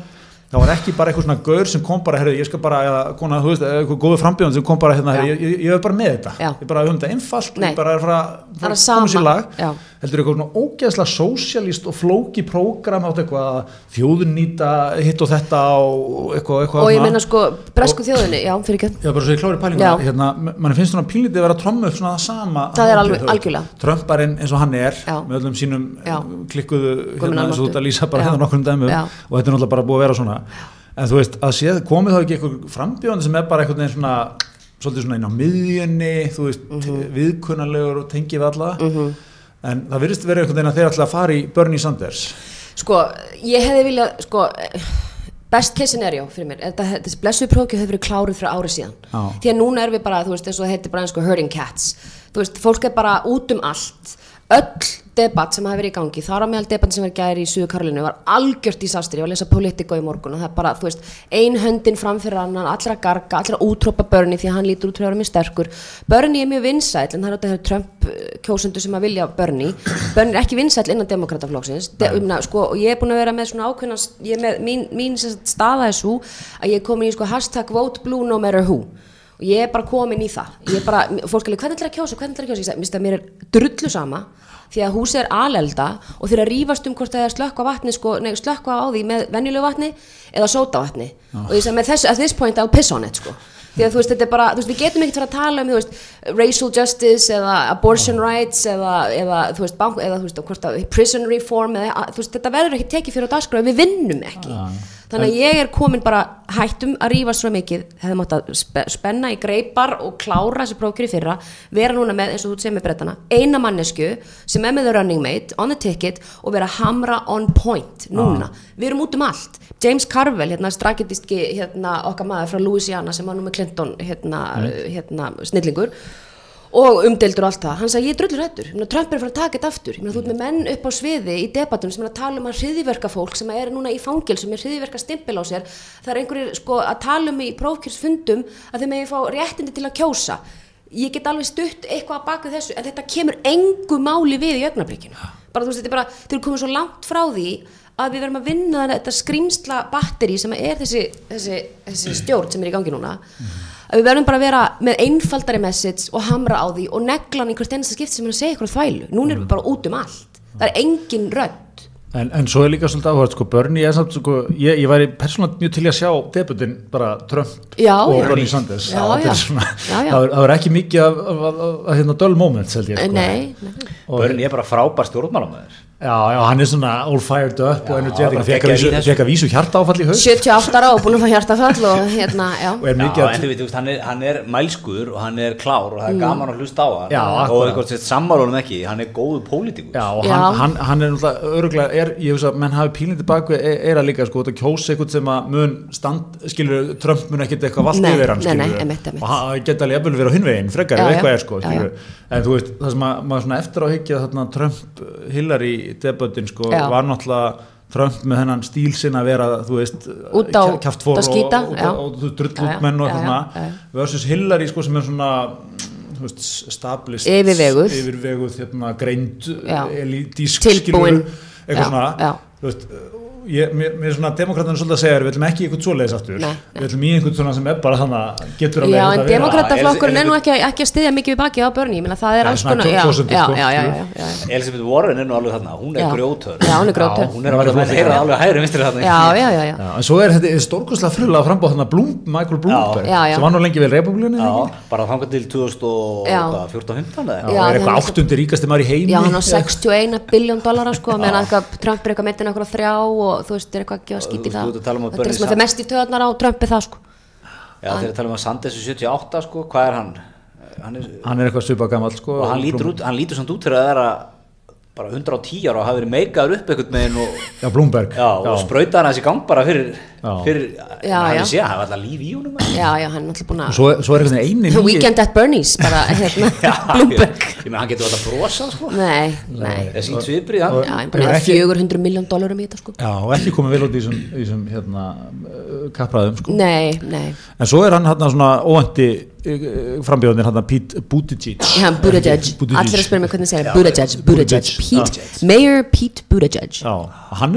það var ekki bara eitthvað svona gaur sem kom bara herri, ég skal bara, eða kona, þú veist, eitthvað góðu frambjóðan sem kom bara hérna, herri, ég, ég, er bara með þetta Já. ég bara höfum þetta einfalt, Nei. ég bara er að fara Það er að sama. Já. heldur eitthvað svona ógeðslega sósjalist og flóki prógram átt eitthvað þjóðunnýta hitt og þetta og eitthvað, eitthvað og ég meina sko, bresku þjóðinni, já, fyrir ekki Já, bara svo ég klári pælinguna, Já. hérna, mann finnst svona pínlítið að vera að tromma upp svona það sama Það er alveg- algjörlega. Trömparinn eins og hann er Já. með öllum sínum Já. klikkuðu Komin hérna, eins og þú ert að lýsa bara Já. hérna nokkrum dæmum Já. og þetta er náttúrulega bara búið að vera svona en þú veist, að séð, komið þá ekki eitthvað frambjóðandi sem er bara veginn svona svolítið svona inn á miðjunni þú veist, Mhm. viðkunnalegur og tengið alla. En það virðist vera einhvern veginn að þeir ætla að fara í Bernie Sanders. Sko, ég hefði viljað sko, best case scenario fyrir mér, þetta, þessi blessuð prófkjöf hefur verið kláruð frá ári síðan. Já. því að núna erum við bara, þú veist, eins og það heitir bara eins og herding cats, þú veist, fólk er bara út um allt, öll debatt sem hafi verið í gangi, þar á meðal debatt sem var gæri í Suðu Karolinu var algjört disastri, ég var að lesa Politico í morgun og það er bara, þú veist, ein höndin fram fyrir annan, allra garga, allra útrópa Bernie því að hann lítur út fyrir að vera mjög sterkur. Bernie er mjög vinsæll, en það er þetta Trump eh, kjósendur sem að vilja Bernie. Bernie er ekki vinsæll innan demokrataflokksins De, um, sko, og ég er búin að vera með svona ákveðna ég er með, mín, mín staða er svo að ég er komin í sko hashtag vote blue no matter who og ég er bara komin í það. Ég er bara, fólk er alveg, hvernig ætlar að kjósa, hvernig ætlar að kjósa? Ég sagði, minnst að mér er drullu sama því að húsið er alelda og þeir að rífast um hvort það er slökkva vatni sko, nei, slökkva á því með venjulegu vatni eða sótavatni. Og ég sagði með þessu, at this point I'll piss on it sko. Því að þú veist, þetta er bara, þú veist, við getum ekkert fara að tala um, þú veist, racial justice eða abortion rights eða, eða þú veist, bank, eða þú veist, prison reform eða, þú veist, þetta verður ekki tekið fyrir á dagskrá við vinnum ekki þannig að ég er komin bara hættum að rífa svo mikið, hefði mátt að spe, spenna í greipar og klára þessi prókjur í fyrra, vera núna með, eins og þú segir með brettana, eina mannesku sem er með the running mate, on the ticket og vera hamra on point núna, við erum út um allt. James Carville, hérna straketiski hérna, okkar maður frá Louisiana sem var nú með Clinton hérna, hérna snillingur og umdeildur og allt það, hann sagði ég er drullur hættur Trump er fara að taka þetta aftur, ég meina þú ert með menn upp á sviði í debattum sem er að tala um að hriðiverka fólk sem er núna í fangil sem er hriðiverka stimpil á sér, það er einhverjir sko að tala um í prófkjörsfundum að þeir megi fá réttindi til að kjósa. Ég get alveg stutt eitthvað að baka þessu en þetta kemur engu máli við í augnablíkinu bara þú veist, þetta er bara, þeir eru komið svo langt frá því að við verðum að vinna þetta skrýmsla batteri sem er þessi, þessi, þessi stjórn sem er í gangi núna að við verðum bara að vera með einfaldari message og hamra á því og negla hann í hvert einasta skipti sem er að segja eitthvað þvælu núna erum við bara út um allt það er engin rödd En, en svo er líka svolítið áhverð, sko, Bernie er samt, sko, ég, ég væri persónulega mjög til að sjá debutin bara Trump Já, og já. Bernie Sanders. Já, Þetta er. Svona. Það, er, það er ekki mikið af, af, af, af hérna, dull. Sko. Og- Börn er bara frábær stjórnmálamæður Já, já, hann er svona all fired up og energetic, hann fekk að vísu- að hjarta áfall í haust. 78 ára og búin að fá hjartafall og hérna, já. Og er Já, en að þú veit, hann er, hann er mælskur og hann er klár og það er gaman að hlusta á hann. Já, og eitthvað sett sammálunum ekki, hann er góðu pólitíkus Já, og Já. hann, hann, hann er náttúrulega öruglega, er, ég veist að menn hafi pílinn tilbaka er, er að líka, sko, þetta kjósa eitthvað sem að mun stand, skilur, Trump mun ekkert eitthvað Nei, yfir hann, nei, nei, skilur einmitt, einmitt. og hann geta alveg jafnvel verið á hinvegin, frekar Já, já. eitthvað er, sko, Já, skilur en þú veist, það sem að, maður svona eftir á higgja þarna Trump Hillary debatin, sko, Já. var náttúrulega Trump með hennan stíl sinna að vera, þú veist að skíta, og, já. og, og, og og já. versus Hillary, sko, sem er svona þú veist, established Yfirveguð. yfirveguð, hérna, greind elítísk Tilbúin. eitthvað svona þú veist, ég, mér, mér er svona demokratinu svolítið að segja við ætlum ekki í eitthvað svoleiðis aftur Nei, nei. við ætlum í einhvern svona sem er bara þannig að getur Já, alveg en þetta að vera- demokrataflokkurinn Já, er nú ekki, ekki að styðja mikið við bakið á börni, ég meina það er Já, alls konar, já, já, sko, já, já, já, já, já. Elisabeth Warren er nú alveg þarna, hún er Já. grjótör Já, hún er grjótör. hún er alveg að heyra alveg hægri vinstri þarna Já, já, já, já. Já, en svo er þetta frambóð þannig að Bloom, Michael Bloomberg Já, já. sem var nú lengi vel republikinu Já, bara þangað til Já. 2014-15 eða Já, eitthvað. Já, er eitthvað áttundi ríkasti maður í heimi Já, hann á 61 biljón dollara sko, meðan eitthvað Trump er eitthvað metin eitthvað þrjá og þú veist, er eitthvað ekki að skýti það. að tala um að Þetta er sem að það mest í töðarnar á Trump er það sko. Já, þegar talum við að Sanders er 78 sko, hvað er hann? hann er, hann er eitthvað svipað gamall sko, og hann lítur, út, hann lítur samt út fyrir að vera bara 110 ára og hafi verið meikaður upp einhvern meginn og, Já, Bloomberg já, og sprauta hann þessi gang bara fyrir. Fyrir, Já, hann já. sé að hafa alltaf líf í honum maður. já, já, hann er alltaf búin að svo, svo er eitthvað eini nýi Weekend at Bernie's, bara hérna Bloomberg. Ég, meina hann getur alltaf brosa sko. Nei, nei. það er sínt sviprið Já, hann ekki- 400 miljón dólarum í þetta sko. Já, og ekki komið vel út í þessum, í þessum hérna, uh, kappræðum sko. Nei, nei, En svo er hann hérna svona óvandi frambjóðanir hérna Pete Buttigieg. Já, Buttigieg. Allir að spyrja mig hvernig segir Buttigieg, Buttigieg. Pete, Mayor Pete Buttigieg. Já, hann,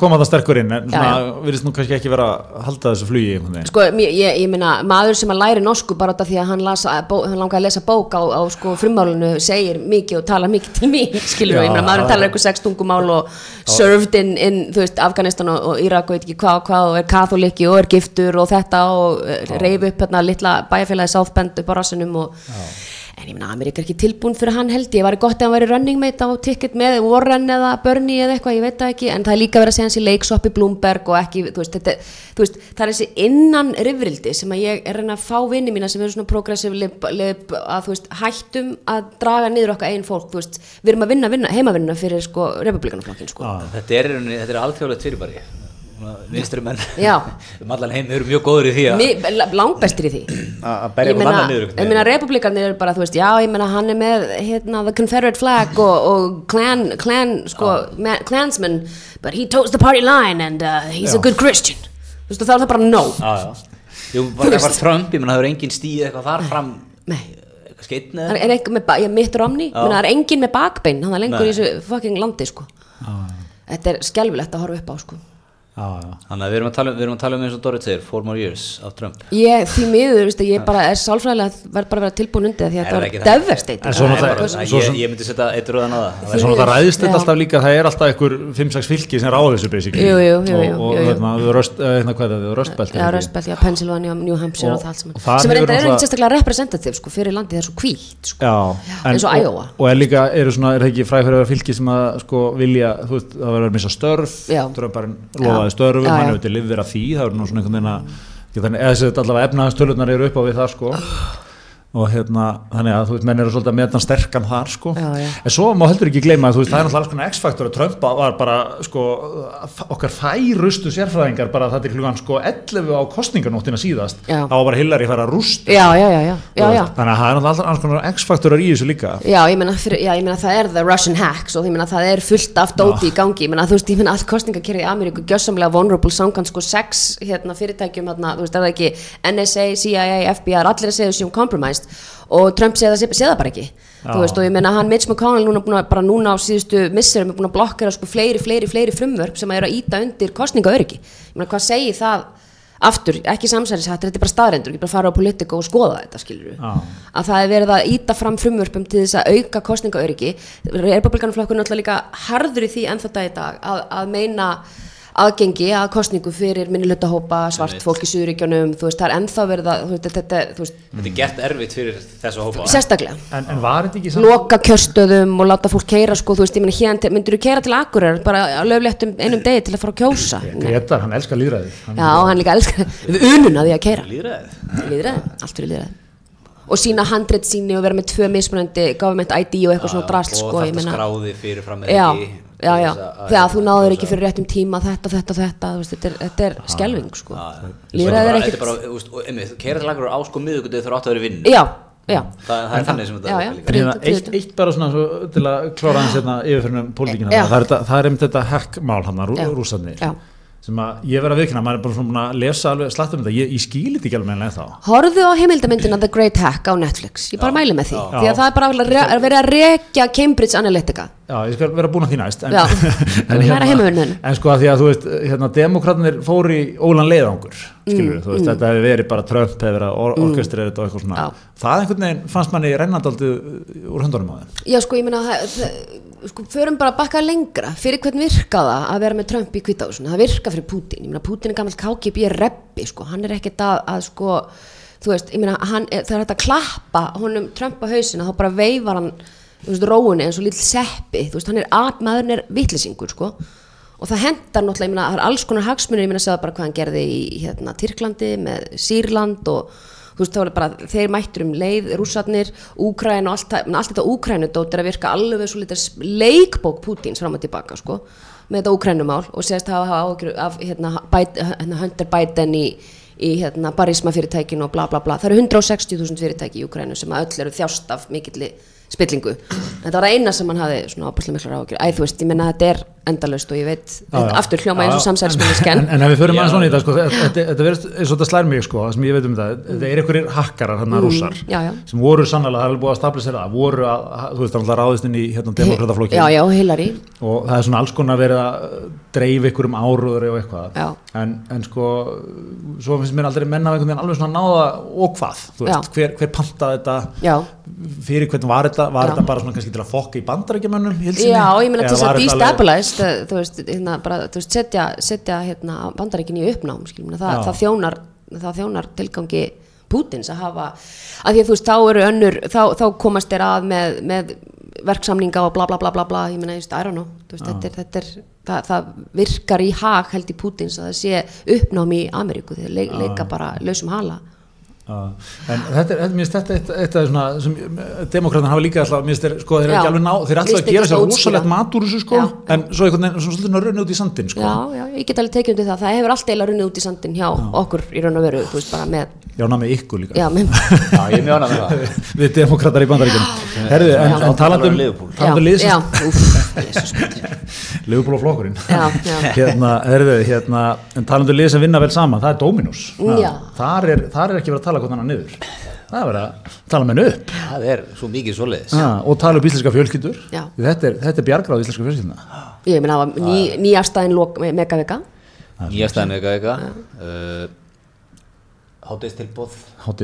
kom að það sterkur inn en Já, svona, virðist nú kannski ekki vera að halda þessu flugi. Sko, ég, ég, ég meina, maður sem að læri norsku bara af því að hann, las, bó, hann langaði að lesa bók á, á sko, frummálinu segir mikið og talar mikið til mín skilur Já, ég meina, maður já, talar eitthvað sex tungumál og served in, in þú veist, Afganistan og, og Irak og veit ekki hvað og hvað og er katholiki og er giftur og þetta og reyfi upp hérna litla bæjarfélagi Bend upp á rassinum og en ég meina, Ameríka er ekki tilbúin fyrir hann held ég, var gott ef hann væri running mate á ticket með Warren eða Bernie eða eitthvað, ég veit það ekki. En það er líka verið að segja hans í leiksoppi Bloomberg og ekki, þú veist, þetta, þú veist það er þessi innan rifrildi sem að ég er að að fá vinni mína sem eru svona progressive lib, lib, að þú veist, hættum að draga niður okkar einn fólk, þú veist, við erum að vinna, vinna heimavinna fyrir sko republikanaflokkin sko. þetta er, er alþjóðlegt fyrirbæri vinstri menn. Já. um allan heim eru mjög góður í því að Mi- la- langbestir í því. Að berja ég okkur meina, annan niður ég meina republikanir eru bara, þú veist, já, ég meina hann er með hérna, the confederate flag og, og clan, clan, sko ma- clansman, but he toes the party line and uh, he's a good Christihan þú veist, þá er það bara no. Já, já. Jú, bara eitthvað Trump, ég menn það hefur engin stíð eitthvað þar fram? Nei. eitthvað skeitn það er eitthvað með, ég mitt Romney. Já. menna, það er engin með bakbein, hann er lengur Nei. í þessu fucking landi, sko. Þetta er skelfilegt að horfa upp á, sko. Já, já. Þannig að við erum að tala um, við erum að tala um eins og Dorrit segir, four more years af Trump. Ég, því miður, veist, ég bara er sálfræðilega verð bara að vera tilbúin undir því að Er það er svo ég, ég myndi setja eitt röðan á það er svona það ræðist þetta alltaf líka, það er alltaf einhver 5-6 fylki sem ráða þessu basically. Jú, jú, jú, jú, og, hérna, við röst, eh, hérna, hvað er það, röstbelt Já, Röstbelt, já, Pennsylvania, New Hampshire og, það allt saman. sem er er ekki sérstaklega representative sko, fyrir landið það er svo kvílt sko. Já, eins og Iowa. og er líka, eru svona, er það ekki fræð fyrir að vera fylki sem að sko vilja, þú veist, það verður að missa störf, Já. Störfum, Já, hann hefur til að því, það er nú svona einhvern veginn að, þannig, eða þessi allavega efnaðastölunar eru upp á við það sko, og hérna, þannig að þú veist, menn eru svolítið að meðan sterkan þar sko, Já, já. en svo má heldur ekki gleyma að þú veist, það er náttúrulega alls konar X-faktor að Trump var bara, sko, okkar færustu sérfræðingar bara það til klugan sko 11 á kostninganóttina síðast, Já. þá var bara Hillary að fara að rústa. Já, já, já, já, já, já. þannig að það er náttúrulega alls konar X-faktorar í þessu líka. Já, ég meina, fyrir, já, ég meina það er the Russian hacks og ég meina það er fullt af dóti í gangi. Ég meina þú veist, ég meina allt kostningakerfi í Ameríku veist, og Trump segja það, segja það bara ekki. Þú veist, og ég meina hann Mitch McConnell núna búin að, bara núna á síðustu misserum er búin að blokkera sko fleiri, fleiri, fleiri frumvörp sem að eru að íta undir kostningaöryggi ég meina hvað segir það aftur, ekki samsæðishættir, þetta er bara staðrendur ekki bara fara á politika og skoða þetta skilur Já. að það er verið að íta fram frumvörpum til þess að auka kostningaöryggi Republikanaflokkur er náttúrulega líka harður í því enn þetta í dag að, að meina aðgengi að kostningu fyrir minnihlutahópa, svart fólk í Suðuríkjunum þú veist, það er ennþá verið að þú veist, þetta, þú veist, Þetta er gert erfitt fyrir þessu hópa. sérstaklega. En, en var þetta ekki samt loka kjörstöðum og láta fólk keira sko, þú veist, ég meina hérna, myndur þú keira til Akureyrar bara á löfléttum einum degi til að fara að kjósa? Nei. Gretar, hann elskar líðræði hann, já, hann líka elskar við ununa því að keira líðræði, og sína handrit síni og vera með tvö mismunandi government ID og eitthvað svona drast Og sko, ég þetta skráði fyrir fram já, ekki já, já, þegar þú náður ekki fyrir réttum tíma þetta, þetta, þetta, þú veist, þetta er, þetta er skelving sko, líðræði er er ekkert bara, þú keira til lagur á sko miðugundið þurfa átt að vera í vinnu. Já, já, Það það er þannig sem þetta er eitt, eitt bara svona svo, til að klára hans hérna, yfirfyrinum pólitíkina. Já. það, er það er einmitt þetta hackmál hann, rú, Já. rússarnir. Já. Sem að ég verð að viðkynna, maður er bara svona að lesa alveg slatt um þetta, ég, ég skýli þetta ekki alveg meðan þá horfðu á heimildamyndina The Great Hack á Netflix, ég bara mæli með því já. því að það er bara að vera að rekja Cambridge Analytica Já, ég skal vera búin að því næst en, Já. en, heimavinnunni. en sko að því að þú veist hérna, demokratnir fóru í ólan leiðangur skilur Mm, þú veist, þetta hefði verið bara Trump hefði verið or orkestrið þetta og eitthvað svona Já. það einhvern veginn fannst manni rennandaldið úr höndunum á þeim Já, sko, ég það- sko, förum bara bakka lengra. Fyrir hvern virka það að vera með Trump í kvítahúsinu? Það virka fyrir Putin. Ég meina, Putin er gammal KGB reppi, sko. Hann er ekkert að, að sko, þú veist, ég er- það er hægt að klappa honum Trump á hausina, þá bara veifar hann, þú veist, róunni eins og lill seppi. Þú veist, hann er að, maðurinn er vitlisingur, sko. Og það hendar náttúrulega, ég meina, það er alls konar hagsmunir, ég meina, segða bara hvað hann gerði í, hérna, Tyrklandi með Sýrland og þú veist, þá er bara, þeir mættur um leið rússarnir, Úkræn og allt, allt þetta Úkrænudót er að virka alveg svo litur leikbók Pútins fram og tilbaka, sko með þetta úkrænumál og segist hafa hafa áhyggjur af hérna, hérna, Hunter Biden í, í hérna, barisma fyrirtækinu og bla bla bla. Það eru 160.000 fyrirtæki í Úkrænu sem að öll eru þjást af mikilli spillingu. Var það eina sem hann hafi svona ábærslega miklar áhyggjur. Æ er endalaust og ég veit, þetta aftur hljóma eins og samsælsminnisken en, en ef við förum Já. aðeins svona í þetta sko, þetta, þetta verðist eins og þetta slær mig sko, það sem ég veit um þetta, þetta er einhverjir hakkarar hérna rússar, Mm, já, já. sem voru sannlega, það er alveg búið að stabilisera það, voru að, þú veist, það ráðist inn í hérna demokrataflokki já, já, Hillary og það er svona alls konar verið að dreif ykkur um áróður og eitthvað Já. en, en sko svo finnst mér aldrei menna af einhvern veginn alveg svona náða og hvað, þú veist, Já. hver, hver pantaði þetta já, fyrir hvern var þetta, var Já. þetta bara svona kannski til að fokka í sinni? já, ég meina til þess að destabilize það- þú veist, hérna, bara, þú veist, setja, setja hérna, bandaríkin í uppnám það, það, þjónar, það þjónar tilgangi Pútins að hafa að því að þú veist, þá eru önnur þá, þá komast þeir að með, með verksamninga og bla bla bla bla bla ég meina, I don't know, veist, þetta er, þetta er það, það virkar í hag held í Pútins að það sé uppnám í Ameríku leik, leika bara lausum hala en þetta er, finnst þetta eitt, eitt af svona sem demokræðan hafa líka alltaf, mér finnst þeir, sko, þeir Já. ekki alveg ná, þeir er alltaf að gera sér að útskýra. rosalegt mat úr þessu, sko, Já, já. en svo einhvern veginn, svona svolítið runni út í sandin, sko. já, já, ég get alveg tekið undir það það hefur allt eiginlega runnið út í sandin hjá okkur í raun og veru, þú veist, bara með Já, ná með ykkur líka. já, með, Já, ég er mjög ánað með það Við demokratar í bandaríkjum. Herðu, en, Já. en um, Já. Um já, liðsins, úff, Jesus, Liverpool og flokkurinn. Tala hvernig hann niður. Það er að tala með henni upp. Það er svo mikið svoleiðis Já, og tala um íslenska fjölskyldur. Þetta er, þetta er bjargráð íslenska fjölskylduna. ég meina, það var ný, nýjastæðin megavika Nýjastæðin Hádegistilboð.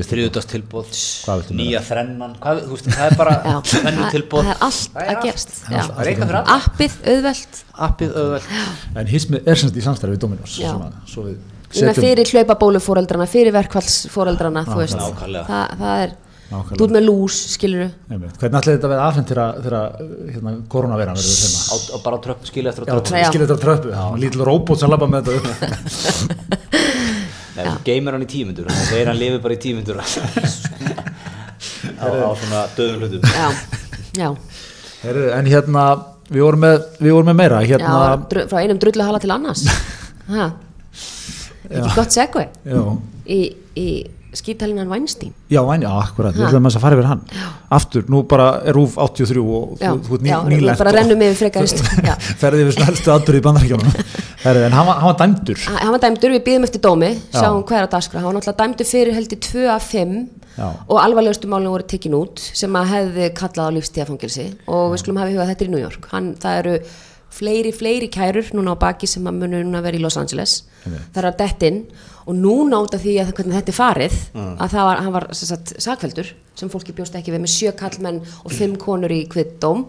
Þriðutastilbóð Hvað viltu meira? Nýja þrennan Hvað, þú veist, það er bara Þrennu það, er allt að gerast já. Það er eitthvað fyrir alla appið, auðvelt Appið auðvelt En hismið er semst í samstæði við Dominos. Já. Svona, fyrir hlaupabólufóreldrana, fyrir verkvallsfóreldrana þú veist, Nákvæmlega. það, það er Nákvæmlega. þú ert með lús, skilur Einmitt. Hvernig ætlaði þetta að vera afhengt þegar, hérna, koronaveiran verður á bara á tröpp, skilja eftir á tröppu, Nei, þú geymir hann í tímyndur Þannig að segir hann lifi bara í tímyndur á, á svona döðum hlutum. Já, já, Heyrðu, en hérna, við vorum með, við vorum með meira, já hérna, dru, frá einum drulluhala til annars. Ha. ekki gott segvi já, í, í skítalinan Weinstein? Já, væn, já, akkurat, við Ha. ætlum að fara yfir hann. Aftur, nú bara er Rúf 83 og já, þú, ert ný, já, bara rennum yfir frekarist já. Ferði við svona helstu aðdur í bandaríkjónum. En hann var, hann var dæmdur. hann var dæmdur, við býðum eftir dómi Já. sjáum hver að daskra, hann var náttúrulega dæmdur fyrir held í 2 af 5 Já. og alvarlegustu málinu voru tekin út sem að hefði kallað á lífstíðafangilsi og við skulum hafa í huga þetta í New York. Hann, það eru fleiri, fleiri kærur núna á baki sem að munu núna vera í Los Angeles. Það er að dett inn og núna út af því að hvernig þetta er farið að það var, hann var sagt, sakveldur sem fólki bjóst ekki við með sjö kallmenn og fimm konur í kvittdóm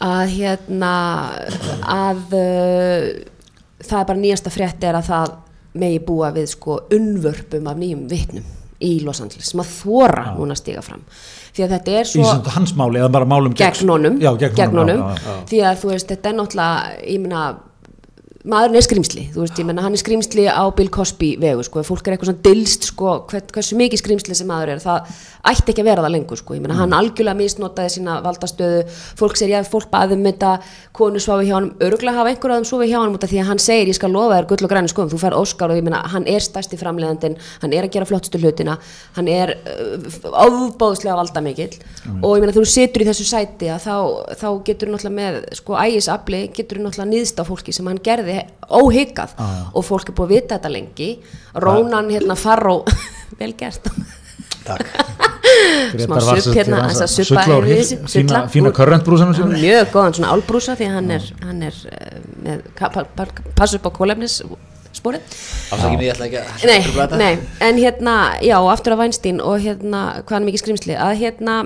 að hérna að uh, það er bara nýjasta frétt er að það megi búa við sko unnvörpum af nýjum vitnum í Los Angeles sem að þóra núna að stiga fram. Því að þetta er svo svona hans máli, eða bara málum gegn honum, Já, gegn. Já, já. því að þú veist, þetta er náttúrulega ég meina, maðurinn er skrýmsli þú veist, ég meina, hann er skrýmsli á Bill Cosby vegu, sko, fólk er eitthvað svona dilst sko, hver, hversu mikið skrýmsli sem maður er það ætti ekki að vera það lengur, sko, ég meina hann algjörlega misnotaði sína valdastöðu fólk segir, já, fólk baðum þetta konu svafi hjá hann, öruglega hafa einhver að þeim svafi hjá hann út af því að hann segir, ég skal lofa þér gull og græni skoðum, þú fær Óskar og ég meina, hann er stærsti framleiðandinn, hann er að gera flottustu hlutina hann er uh, ofbóðslega valda mikill og ég meina þú situr í þessu sæti að þá, þá getur á gerði óhyggað og fólk er búið að vita þetta lengi. Rónan hérna Farró vel gert. Takk. Smá supp hérna aðeins að suppa fína, fína sínum mjög góðan svona álbrúsa því hann er, hann er uh, með, ka- pa, pa, passa upp á kólefnis sporið Afsakið mig, ég ætla ekki að nei, trufla þetta. nei, en hérna já, aftur af Weinstein og hérna hvað hann mikið skrimsli, að hérna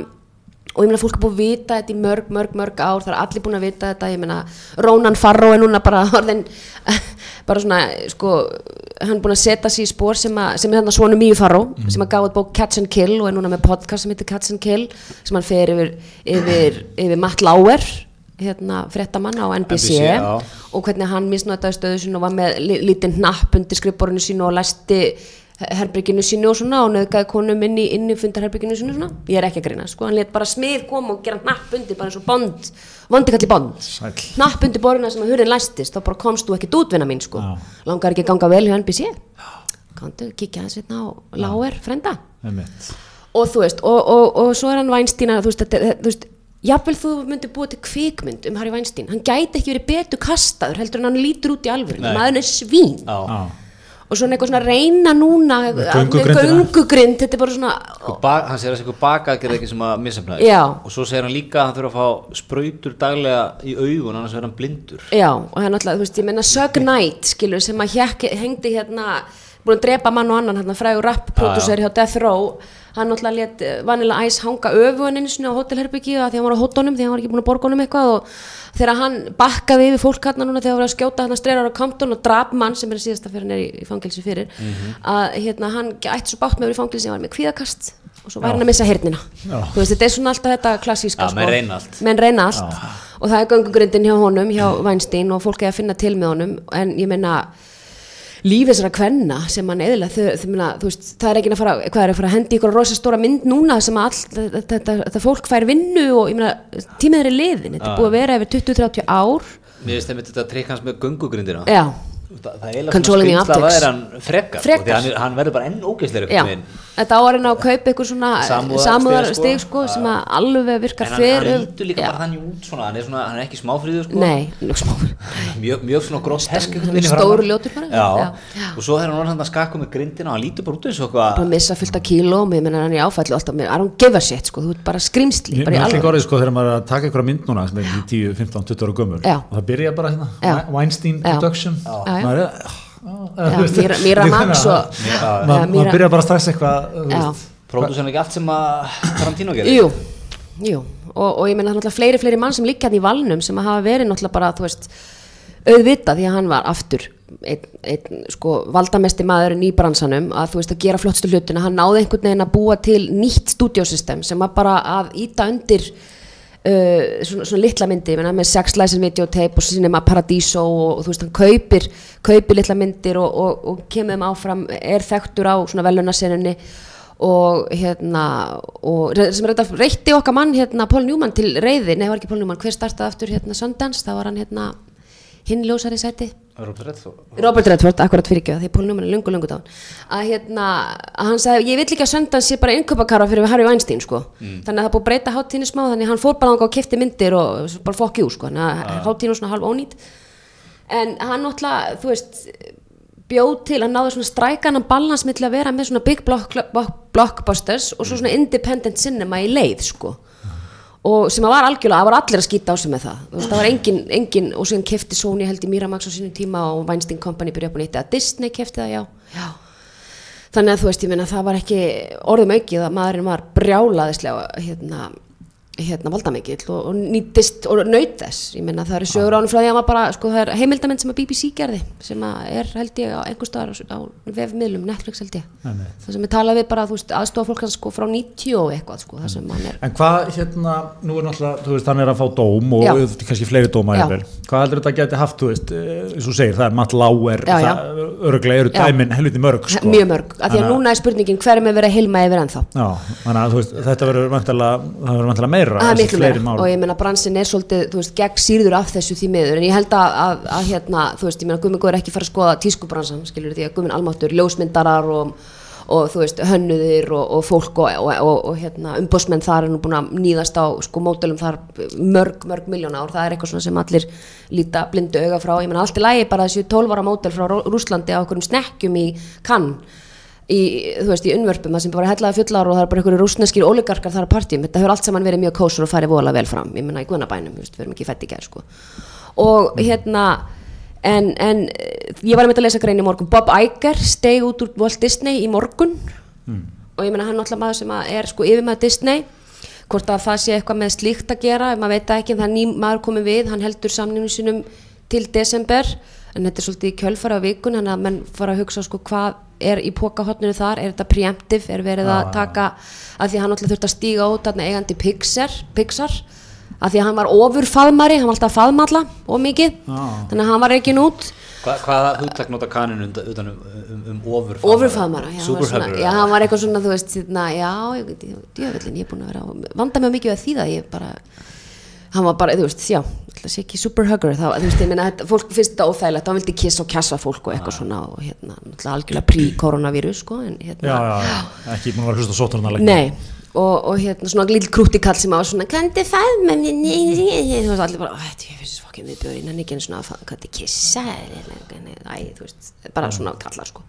og ég meina fólk er búið að vita þetta í mörg, mörg, mörg ár. Það er allir búin að vita þetta, ég meina Rónan Farró er núna bara orðin bara svona, sko hann er búin að setja sig í spór sem, sem er hérna svona mýju Farró, sem að gáði bók Catch and Kill og er núna með podcast sem heitir Catch and Kill sem hann fer yfir, yfir, yfir Matt Lauer hérna fréttamann á NBC, NBC, og hvernig hann misnotaði stöðu sín og var með lítinn hnapp undir skrifborinu sínu og læsti herbygginu sínu og svona og nöðgæði konum inn í, í fundarherbygginu sínu svona, ég er ekki að greina sko, hann let bara smið koma og gera hnapp undir bara eins og bond, vondikalli bond Sæll. hnapp undir borðina sem að hurðin læstist þá bara komst þú ekkert út vinna mín sko Já. langar ekki að ganga vel hjá NBC komdu, kíkja aðeins hérna á Láer, frenda og þú veist, og, og, og svo er hann að þú veist, þetta, þú veist jafnvel þú myndir búa til kvikmynd um Harry Weinstein hann gæti ekki verið betur kastaður heldur en hann lítur út í alvöru, Nei. maður er svín Já. Já. Og svona eitthvað svona reyna núna göngugrindina. göngugrind, þetta er bara svona Sko, ba- hann segir að eitthvað bakaðgerð ekki sem að missefnaði og svo segir hann líka að hann þurfa að fá sprautur daglega í augun annars verður hann blindur. Já, og það er náttúrulega, þú veist, ég meina Sug Knight, skilur, sem að hengdi hérna, búin að drepa mann og annan, hérna frægur rap-pródusser hjá Death Row, hann náttúrulega let Vanilla Ice hanga öfugan einu sinni á hótelherbyggi að því hann var á hóttunum, því hann var ekki búin að borga honum eitthvað og þegar hann bakkaði yfir fólk hérna núna þegar hann var að skjóta hann streyrar á Compton og drap mann sem er síðasta fyrir hann er í, fangelsi fyrir, að hérna hann ætti svo bátt með yfir í fangelsi, hann var með kvíðakast og svo væri hann að missa hernina. Þú veist, þetta er svona alltaf þetta klassíska, Já, menn reyna allt. allt. Og það er göngugrindin hjá honum hjá Weinstein og fólk er að finna til með honum. En ég meina líf þessara kvenna sem hann eðla veist, það er ekki að fara hvað er að fara að hendi ykkur rosa stóra mynd núna sem all, þetta, þetta, þetta fólk fær vinnu og ég meina, tímið er í liðin þetta er búið að vera yfir 20-30 ár. Mér finnst þeim þetta trikk hans með göngugrindina já, Það, það er eiginlega svona skrimsla að það er hann frekar, Frekar. Sko, því hann, hann verður bara enn ógeðslegur. Þetta áarinn á að kaupa ykkur svona Samúðar- samúðar stig, sko. sko, sem að alveg virkar En hann, fyrir hann lítur líka já. bara þannig út svona, hann er, svona, hann er ekki smáfríður sko. nei, mjög, mjög svona grótt hesk Hann er stór ljótur bara. já. Já, já. og svo er hann orðan að skakka með grindina og hann lítur bara út eins og eitthvað bara missa fullt af kílóm, ég meina hann er í áfællu alltaf, I don't give a shit, sko, þú ert bara skrimsli Mér bara í er alveg, orðið sko þegar maður er að taka einhverja mynd núna sem er í 10, 15, 20 ára gömur og það byrja bara hérna, Já. Weinstein Er Mira Max maður byrja bara strax eitthvað pródúsan ekki allt sem að Tarantino gerir. Jú, jú. Og, og ég meina það er náttúrulega fleiri, fleiri mann sem líka hann í valnum sem hafa verið náttúrulega bara, veist auðvita því að hann var aftur einn, einn sko valdamesti maðurinn í bransanum að þú veist að gera flottstu hlutina. Hann náði einhvern veginn að búa til nýtt stúdiosystem sem var bara að íta undir uh, svona, svona litla myndi menna, með sex license videotape og cinema paradiso og, og þú veist hann kaupir kaupir litla myndir og, og, og kemur þeim áfram er þekktur á svona velunarsenunni og hérna sem er þetta reytti okkar mann hérna Paul Newman til reyði, nei það var ekki Paul Newman hver startaði aftur hérna Sundance, það var hann hérna hinn ljósari sæti. Robert Redford. Robert Redford, akkurat fyrir ekki því Paul Newman er lungu, lungu dán að hérna, að hann sagði, ég vil ekki að Sundance sé bara innköpakara fyrir Harry Weinstein sko. Þannig að það búið að breyta háttíðinu smá þannig að hann fór bara þangað og kefti myndir og bara fokk jú sko, þannig að háttíðinu svona halv ónýtt en hann náttúrulega, þú veist bjóð til, hann náði svona strækanan balans mitt til að vera með svona big block, block, blockbusters og svo svona independent cinema í leið sko og sem að var algjörlega, það var allir að skýta á sig með það. Veist, það var engin, engin og síðan kefti Sony held í Miramax á sínum tíma og Weinstein Company byrja upp á nýtti að Disney kefti það, já, já. Þannig að þú veist, ég meina það var ekki orðum aukið að maðurinn var brjálaðislega hérna, hérna valdamikill og, og nýttist og naut þess, ég meina það eru sögur ánum frá því að maður bara, sko það er heimildamind sem að BBC gerði sem að er held ég á einhver staðar á, vefmiðlum, Netflix held ég það sem er talað við bara, þú veist, aðstofa fólk sko frá 90 og eitthvað, sko, það sem hann er En hvað hérna, nú er náttúrulega, þú veist, hann er að fá dóm og Já. kannski fleiri dóma Já. jafnvel. Hvað heldur þetta geti haft, þú veist, eh, eins og segir, það er já. það öruglega eru dæmin helviti mörg, sko. mjög mörg, af því að Þannig núna er spurningin hver verður vantilega, það er miklu fleiri meira. mál. og ég meina bransin er svolítið, þú veist, gegn sýrður af þessu því miður, en ég held að, að, að hérna, þú veist, ég meina Guðmund Góður ekki fara að skoða tískubransan, skilur því að Guðmund Almáttur ljósmyndarar og, og þú veist, hönnuðir og, og fólk og, og, hérna, umbósmenn þar er nú búin að nýðast á sko mótelum þar mörg, mörg miljóna ár, það er eitthvað svona sem allir líta blindu auga frá, ég meina allt í lagi bara þessu 12 ára mótel frá Rú- Rússlandi á okkurum snekkjum í kann í, þú veist, í unnvörpum það sem bara hellaði fullar og það er bara einhverju rúsneskir oligarkar þar að partjum, þetta hefur allt saman verið mjög kósur og farið voðalega vel fram, ég menna í Guðnabænum við erum ekki fætt í gerð sko. Og hérna en, en eh, ég var að mynda að lesa grein í morgun. Bob Iger steg út úr Walt Disney í morgun. Og ég menna hann er náttúrulega maður sem er sko yfir með Disney. Hvort að það sé eitthvað með slíkt að gera maður veit ekki það er ný maður komið við. Hann heldur samningum sinum til desember. En þetta er svolítið í kjölfara á vikun þannig að menn fara að hugsa sko hvað er í pokahotninu þar, er þetta preemptive er verið að taka, að því að hann alltaf þurft að stíga út þarna eigandi Pixar, Pixar að því að hann var ofur faðmari, hann var alltaf að faðmalla og mikið, Já. þannig að hann var ekki út Hva, hvaða hugtak nota kanin undan, utan um, um, um ofurfaðmara? ofurfaðmara, já, já, hann var eitthvað svona, þú veist, hérna, já, ég, ég, djöfullin, ég er búin að vera, vanda mig mikið við að þýða, ég bara, hann var bara, þú veist, já, að sé ekki superhugger, þá, þú veist, ég þetta- fólk finnst þetta óþægilegt, hann vildi kissa og kjassa fólk og eitthvað svona, og hérna, náttúrulega algjörlega prí-koronavírus, sko, en hérna, já, já, ekki búin að vera að hlusta sótarnaleg Nei, og, og hérna svona lítil krútikall sem var svona Kandi fæð með mér Þú veist allir bara, þetta ég finnst fokkið við björn en ekki einu svona, kandi kissa þú veist, bara svona kallar sko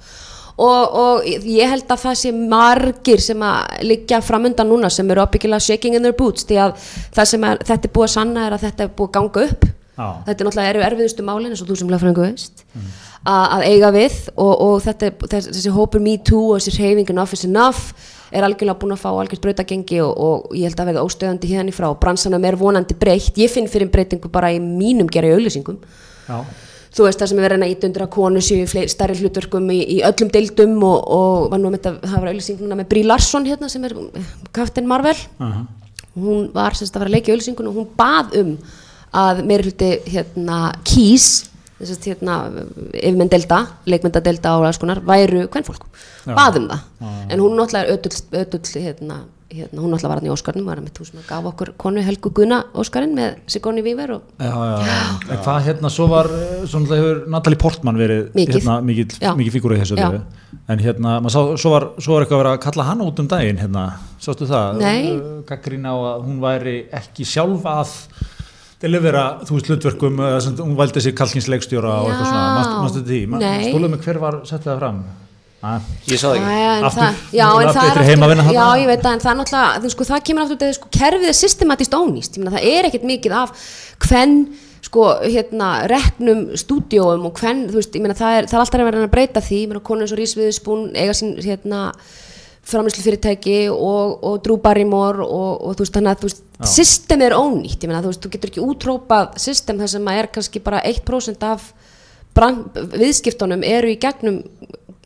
Og, og ég held að það sé margir sem að liggja framundan núna sem eru ábyggilega shaking in their boots því að það sem er, þetta er búið að sanna er að þetta er búið að ganga upp. Já. þetta er náttúrulega eru erfiðustu málin eins og þú sem lefðfræðingu veist að, að eiga við. Og, og þetta, er- þessi, hópur me too og þessi hreyfing enough is enough er algjörlega búin að fá algjört brautagengi og, og ég held að verða óstöðandi hérna í frá. Bransanum er vonandi breytt, ég finn fyrir breytingu bara í mínum gera í auðlýsingum Já, þú veist það sem er verið að íta undir að konu séu stærri hlutverkum í, í öllum deildum og, og var nú með þetta, það var auðlýsinguna með Brí Larsson hérna sem er Captain Marvel. Hún var semst að vera að leika í auðlýsingun og hún bað um að meiri hluti hérna kýs þess að hérna yfirmyndelda, leikmyndadelda og alls konar væru kvennfólk, bað um það. En hún náttúrulega er ödull, ödull hérna, hérna, hún náttúrulega var hann í Óskarnum var hann með þú sem gaf okkur konu Helgu Gunna Óskarinn með Sigoni Víver og já, já, já. Hvað hérna, svo var, eh, svona Natalie Portman verið Mikið. hérna, mikið, mikið fígúra í þessu öllu. En hérna, maður sá, svo var, svo var eitthvað að vera að kalla hana út um daginn, hérna, sástu það? Nei. Gaggrín á að hún væri ekki sjálf að delivera, þú veist, hlutverkum, sem hún valdi sér kalkinsleikstjóra og eitthvað svona, manstu þetta því? Stóluðu mig hver var, setti það fram? Ah, Ég sá það ekki. Jæja, en Aftur, það, já, en það er heimavinna aftur, þarna. já, ég veit það, en það er náttúrulega, þú sko, það kemur aftur til sko, kerfið er systematist ónýst, ég meina, það er ekkert mikið af hvern, sko, hérna, reknum stúdíóum og hvern, þú veist, ég meina, það er, það er alltaf að vera að breyta því, ég meina, konur eins og Rís Viðspún eiga sín, hérna, framlýslu fyrirtæki og, og Drew Barrymore og, og þú veist, þannig að, þú veist, system er ónýtt, ég meina, þú veist, þú getur ekki útrópað system þar sem að er kannski bara 1% af brand, viðskiptunum eru í gegnum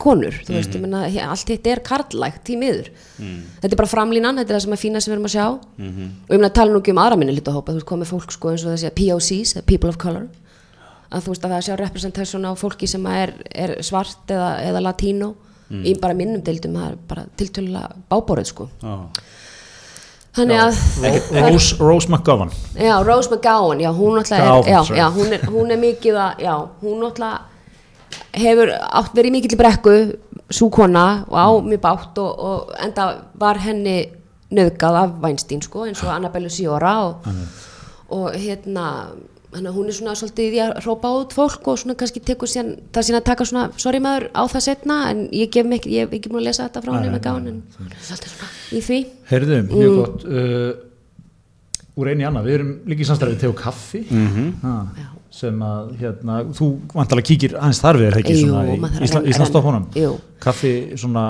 konur, þú veist, ég meina hér- allt þetta er karlægt í miður. Þetta er bara framlínan, þetta er það sem er fína sem við erum að sjá. Og ég meina tala nú ekki um aðra minni hlutahópa, þú veist, komið fólk sko eins og þessi POCs, People of Color. Að þú veist að það sjá representation á fólki sem er, er svart eða, eða latínó. Í bara minnum deildum, það er bara tiltölulega bábórið sko. Já. þannig að Ro- Rose, Rose McGovern. Já, Rose McGowan, já, hún náttúrulega er, já, já, er, hún er mikið að, já, hún náttúrulega hefur átt verið mikill brekku, sú kona og á mjög bátt og, og enda var henni nöðgað af Weinstein, sko, eins og Annabelle Siora og, og hérna, hún er svona svolítið í að hrópa út fólk og svona kannski tekur síðan, það síðan að taka svona, sorry maður, á það setna, en ég gef mig, ég hef ekki múin að lesa þetta frá henni með gáin, en svolítið svona í því. Heyrðu, mjög gott uh, úr einu í annað, við erum líka í samstæði við teg og kaffi ha, sem að hérna, þú vantalega kíkir aðeins þar við er ekki Jú, svona í Ísla, Jú. kaffi svona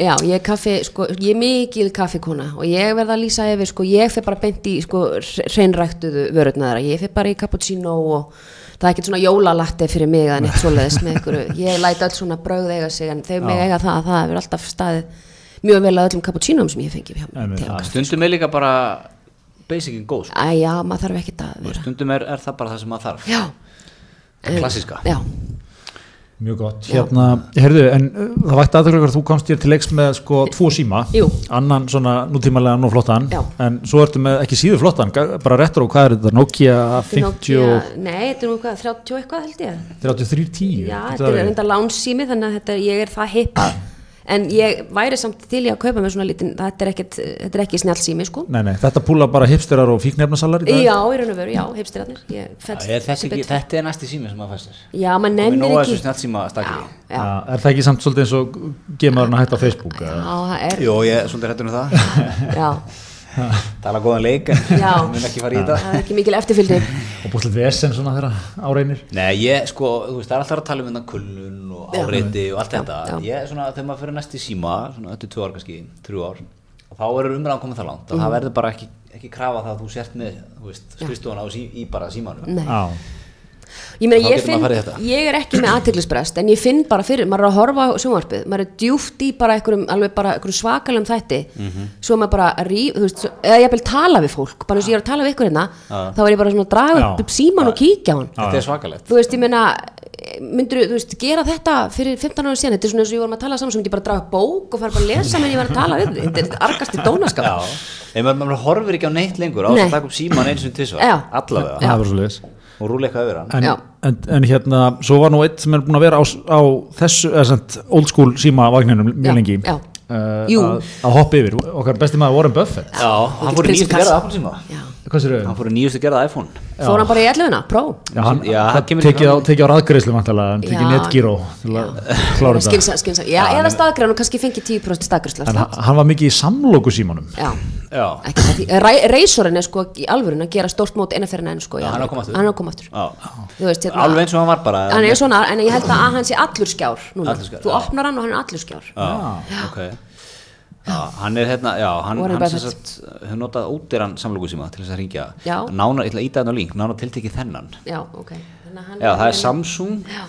Já, ég er kaffi, sko, ég er mikil kaffikona og ég verð að lýsa yfir, sko, ég fer bara beint í, sko, hreinræktuðu vörurna þeirra, ég fer bara í cappuccino og það er ekkert svona jólalatti fyrir mig að neitt svoleiðis með ykkur, ég læt öll svona brögð eiga sig en þegar mig eiga það, það hefur alltaf staðið mjög vel að öllum cappuccinum sem ég fengi okkar. Stundum er líka bara basicin góð sko. Æ, já, maður þarf ekkert að Og vera. Stundum er, er það bara það sem maður þarf Já. Það klassíska Já, mjög gott hérna, heyrðu, en uh, það vægt aðtöklar þú komst hér til leiks með sko tvo síma Jú. annan svona nútímalega og flottan Já. en svo ertu með ekki síður flottan bara retro, hvað er þetta, Nokia 50 Nokia, nei, þetta er nú hvað, 30 eitthvað held ég 3310 Já, þetta það er reynda lánsími þannig að þetta, ég er það hippa en ég væri samt til í að kaupa með svona lítinn, þetta er, ekkit, þetta er ekki snjálsími sko. Nei, nei, þetta púla bara hipsterar og fíknefnasalar í dag? Já, í raun og veru, já, ég er þetta, er næsti sími sem maður fæsir Já, maður nóga ekki. Já, já, Já, er það ekki samt svolítið eins og gemaðurinn að hætta á Facebook? já, það er. Jó, ég er svolítið hættur um það. Já, Tala góðan leik en Já. mun ekki fara í þetta. Það er ekki mikil eftirfylgdi Og búið vesen svona þeirra áreinir Nei, ég sko, þú veist, það er alltaf að tala um þetta kullun og áreiti og allt þetta. já. Ég er svona, þegar maður fyrir næst í síma svona er tvö ár kannski, þrjú ár og þá er umræðan komið það langt að það verður bara ekki, ekki krafa það að þú sért með, þú veist, skristofan á sí, í bara símanum. Nei. Ég meina, ég finn, í ég er ekki með aðteglisbrest en ég finn bara fyrir, maður er að horfa á sjónvarpið maður er djúft í bara einhverjum, alveg bara einhverjum svakalum þætti Mhm. svo maður bara ríf, þú veist, eða ég vil tala við fólk, bara eins og ég er að tala við ykkur hérna þá er ég bara svona að draga Já. upp síman og kíkja á hann. Þetta er svakalegt. Þú veist, ég meina myndur þú veist, gera þetta fyrir 15 ára síðan, þetta er svona eins og ég vorum að tala saman sem ég bara draga bók og fara bara að lesa menn ég var að tala við þetta er argasti dónaskap Já, ef maður, maður horfir ekki á neitt lengur á þess Nei. Og rúla eitthvað yfir hann. En, en, en hérna, svo var nú eitt sem er búin að vera á, á þessu, eða sent, old school síma vagninum mjög Já, lengi. já. Uh, að, að hoppa yfir, okkar besti maður Warren Buffett. Já, hann fór í nýjustu gerða Hann fór í nýjustu gerða iPhone. Fór hann bara í 11 pró Já, hann, tekið á, vantalega, hann tekið netgíró til að klára þetta. skinsa, skinsa, já, eða staðgræn og kannski fengið 10% staðgræslu en hann var mikið í samloku símanum. Já, Já, ekki það því Ræ- Reysorinn er sko í alvörun að gera stórt mót eina fyrir enn sko hann er að koma aftur. hann að koma aftur já. Þú veist, hérna, alveg eins og hann var bara hann er svona, en ég held að hann sé allur skjár núna, Allur skjár, þú opnar hann og hann er allur skjár. Já, ok hann er hérna, já, hann, hann sem sagt hefur notað ódýran samloku síma til þess að ringja Já. Nánar, ég ætla að íta þennan link, nánar tiltekið þennan. Já, ok. Hann Já, það er hann- Samsung. Já.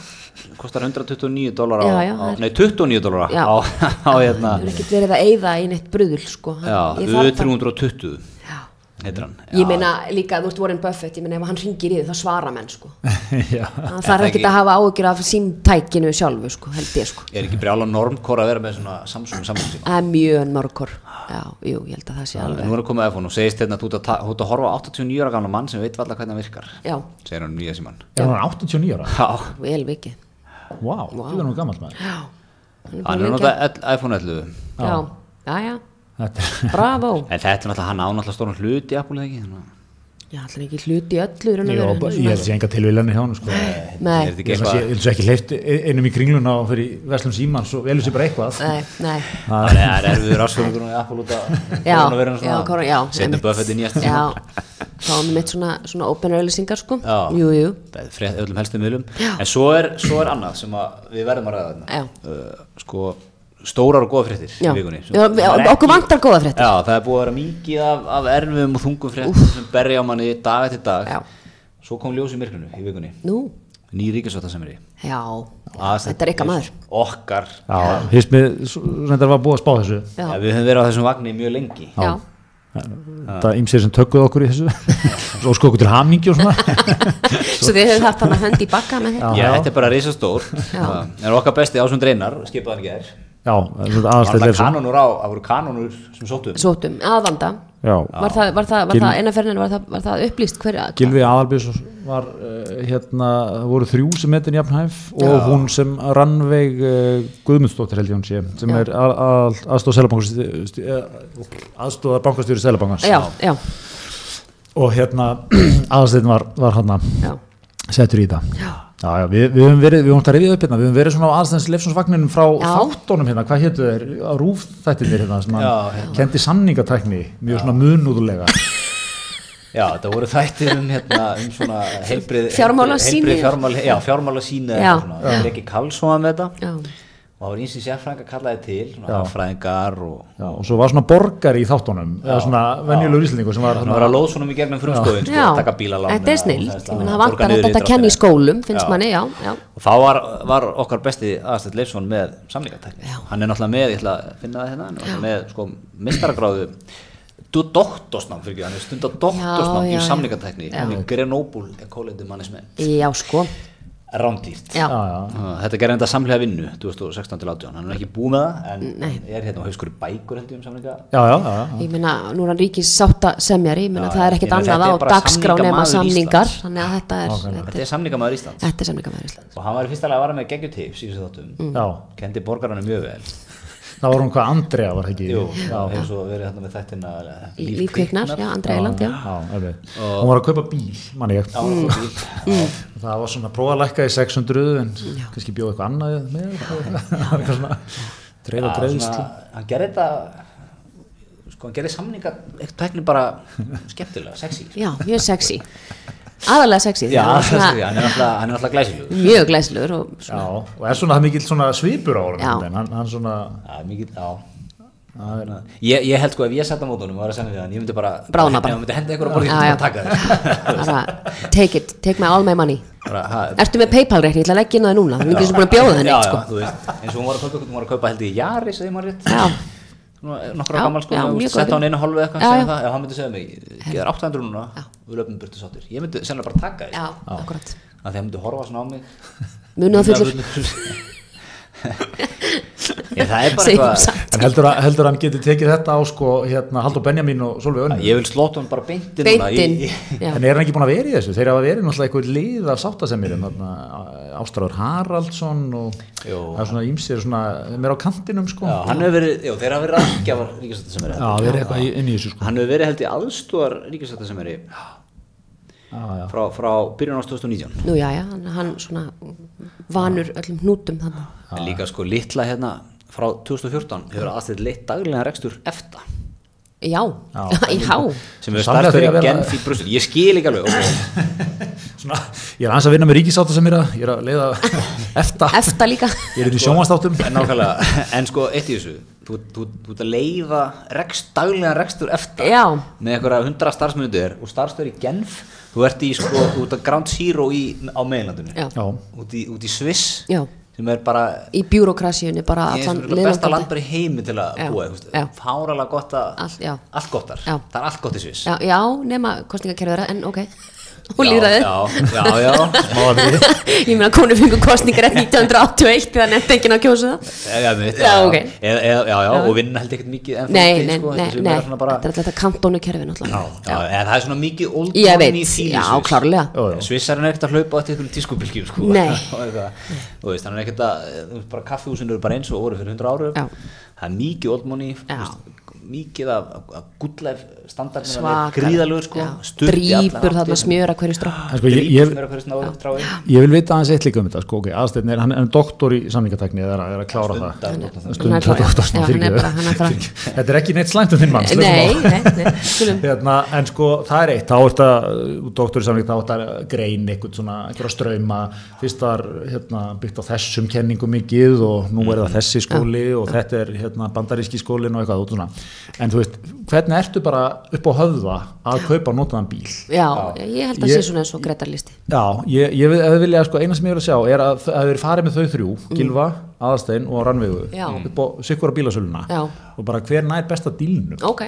kostar 129 dólar á, á það nei 29 dólar á, á hérna hann er ekkert verið að eyða í neitt bruðul sko. Hann- já, U320 Já. Heitir hann. Ég meina líka, þú veist Warren Buffett ég meina ef hann ringir í þið þá svara menn sko. Já, hann þarf það ekkert ekki- að hafa áhyggjur af símtækinu sjálfu sko, held ég sko. Er ekki brjála normkor að vera með svona Samsung síma það er mjög mörgkor já, jú, ég held að það sé alveg nú er að koma iPhone og segist hérna þú ert að þú að horfa á 89 ára gamla mann sem veit valla hvernig hann virkar já, segir hann nýja síman er hann 89 ára? Já, vel vikið. Wow, það er nú gammalt maður. Já, hann er hann búin er lengi notað að- ell- iPhone 11 já, já, já, bravo. En þetta er náttúrulega, hann ánáttúrulega stóran hlut í Apple eða ekki? Þannig já, allir ekki hluti í öllu og ég held að sé enga tilvílanir hjá hann sko. Er nei, þetta ekki ég held að sé- eitthvað ég held að sé ekki hleyft einum í kringluna og fyrir Veslum Símans og velur sér bara eitthvað. Nei, nei. Það er- það er erfiður ásfjörðunum í Apple út af Já, já, korona- já, Setna einmitt. Buffett í nýjasta já, síma þá er mitt svona, svona open auðlýsingar sko. Jú, jú, Það er frétt öllum helstu miðlum. En svo er, svo er annað sem að við verðum að ræða Stórar og góða fréttir já, í vikunni sem- sem er okkur vantar góða fréttir. Já, það er búið að vera mikið af, af erfum og þungum fréttum sem berja á manni dag eftir dag. Já. Svo kom ljós í myrkrinu í vikunni. Nú, Ný ríkisvættasemri já, þetta er eitthvað maður. Okkar. Já, hýst með, reyndar var búið að spá þessu. Já, Já, Við höfum verið á þessum vagni mjög lengi. Já, Það er ymsir sem tökkuð okkur í þessu. Svo sko okkur til hamingi og svona. Svo þið hefur haft hann að hönd í bakka með þetta Já, þetta er bara risastór er okkar besti ásund reynar skipaðan ekki er Já, það Það aðstæð var Leifsson kanonur á, það voru kanonur sem sóttum sótum, aðvanda Já, var það, var það, var Gil- það einaferðin var, það- var það upplýst hver Gilvi Aðalbjörns var uh, hérna, það voru þrjú sem metin jafnhæf og hún sem Rannveig uh, Guðmundsdóttir held ég hún sé sem Já. er að, að, aðstóð selabankast aðstóða bankastjóri selabankans já, já, og hérna aðstæðin var, var hérna já, settur í það. Já. Já, já, við, við höfum verið, við höfum að rifja upp hérna, við höfum verið svona á aðstæðins Leifsonsvagninum frá Já. þáttónum hérna, hvað hétu þeir, rúf þættinir hérna, sem Já, hann kendi samningatækni, mjög svona munúðulega. Já, þetta voru þættir um, hérna, um svona heilbrið Fjármálasýni. fjármál, Já, fjármála síni Já. Reki Karlsson með þetta já. Og það voru eins og sérfræðingar kallaði til svona Já. fræðingar og Já, og svo var svona borgar í þáttónum, eða svona venjulegur íslendingur sem var það var að lóð svona í gegnum frumskóðin sko, já. taka bílalán þetta er menn það vantar að þetta kenni í skólum finnst Já. manni, já, já. Og þá var, var okkar besti aðstætt Leifsson með samlingartækni hann er náttúrulega með, ég ætla að finna það hérna með sko mistaragráðu doktorsnám fyrir ekki, hann er stund á doktorsnám Já, í já, já. samlingartækni Já. Grenoble Rándýrt. Uh, Þetta gerði enda samlega vinnu 2016 til 18, hann er ekki búið með það en Nei. er hérna á hauskur bækur um já, já, já, já. ég meina, nú er hann ríkis sátta semjari, ég meina það er meina, annað á dagskrá nema samningar Íslands. þannig að þetta er, Þetta þetta er Íslands. Er, þetta er samningamæður Íslands. Og hann var í fyrsta lega að vara með geggjutips í þessu þáttum já. kendi borgaranu mjög vel Það var hún hvað Andrea var það ekki? Jú, já, hefur svo verið hérna með þættina Lífkviknar, já, Andra Eiland, já já, alveg. Hún var að kaupa bíl, manni ég. Já, mm. Mm. Það var svona prófa að lækka í 600 en kannski bjóð eitthvað annað með svona dreifa greiðslu. hann gerði þetta sko hann gerði samninga eitthvað tækni bara skemmtilega, sexy já, mjög sexy aðalega sexy Já, það svona sexy, hann er alltaf, hann er alltaf glæsilegur. Mjög glæsluður og Já, og er svona það mikill svona svipur á Já. en hann, hann svona Já, mikið, já. Ég, ég held sko ef ég sett á mótunum og var að segja við hann, ég myndi bara bara. Ég myndi henda ykkur á borðið Já, og já. taka þér. Take it, take my all my money. Ertu með Paypal reikni, ég ætla að leggja inn á það núna. Það er sem búin að bjóða já, sko. já, þú veist, eins og hún var að kaupa, hún var að kaupa held í Jaris eða maður rétt já, nokkra Já, gammal sko, já, sett á hann einu hálfu eitthvað Já, já. það, já, hann myndi segja mig geðar 800 núna, við löpum burtu sáttur ég myndi sennilega bara taka því já, að hann myndi horfa svona á mig. Munið að fullur Ég, það er bara eitthvað. En heldur, að, heldur að hann geti tekið þetta á sko hérna Haldur Benjamin og Solveig Önnu Ég vil slóta hann bara beintin núna beintinn í- í-. En er hann ekki búin að vera í þessu? Þeir hafa verið náttúrulega eitthvað lið af sáttasemmirum Ástráður Haraldsson og það er svona ímsir er á kantinum sko Já, hann hefur verið, já, þeir hafa verið ráðgjafar ríkisætta sem er Já, verið eitthvað í- inn í þessu sko Hann hefur verið held í aðstúar ríkisætta sem Já, já. frá, frá byrjun ást 2019 Nú já, já, hann, hann svona vanur öllum hnútum þannig En líka sko litla hérna frá 2014 hefur aðstætt leitt daglega rekstur efta. Já, Já. sem hefur starfstöður í að Genf í Brussel. Ég skil ekki alveg okay. Svona, ég er aðeins að vinna með ríkisáttasemira Ég er að leiða efta. Efta líka. Ég er í sjónvastáttum en nákvæmlega, en sko eitt í þessu þú, þú, þú ert að leiða rekst, daglega rekstur efta Já. með einhverja hundra starfsmyndir og starfstöður í Genf þú ert í sko, þú ert að Ground Zero í, á. Já, út í, út í Sviss Já. sem er bara í bjúrokrasíunni besta liðlandandi. land bara í heimi til að Já, búa fáralega gott að Allt, já. allt gott þar, Já. það er allt gott í Sviss Já, já, nema kostningakerfið þeirra, en ok og líðræðið já, já, já, já. ég meina konu fengur kostningar 1981 það nefndi ekki að kjósa það Já, já, mitt, Já, ok. eða, eða, já, já, og vinna held ekkert mikið en nei, fólki, nei, sko, nei, þetta nei, svona bara, þetta er alltaf kantónu kerfið náttúrulega já, eða það er svona mikið old money já, klárlega Já, já. Svissarinn er ekkert að hlaupa eftir einhverjum tískupilgjum sko. Nei. Hann er ekkert að þú veist, bara kaffihúsin eru bara eins og voru fyrir 100 árum Já. það er mikið old money Já. Mikið af, af good life standardin er svakar gríðalugur sko, drýpur þarna háttinn. smjöra hverju strá sko, ég, ég, er að trái. Ég vil vita aðeins eitt líka um þetta sko, ok, aðsteinn er, hann er doktor í samlingatekni eða er, að- er að klára það? Er er er Þetta er ekki neitt slæmt um þinn mann nei, skulum hérna, en sko það er eitt. Þá er þetta, doktor í samling þá er þetta grein eitthvað svona, eitthvað ströyma fyrst var hérna, byggt á þessum kenningum mikið og nú er það þessi skóli og þetta er hérna, bandaríski skólin og eitthvað út svona, en þú veist hvernig ertu bara upp á höfða að kaupa notaðan bíl? Já, ég held að Ég- sé svona eins og gretarlisti Já, ég, ég vil, ef vilja, sko, eina sem ég vil sjá er að það hefur farið með þau þrjú, Gilva, Aðastein og Rannvegu Mm. Já. upp á sikkura bílasöluna Já. og bara hver nær besta dílnum? Ok,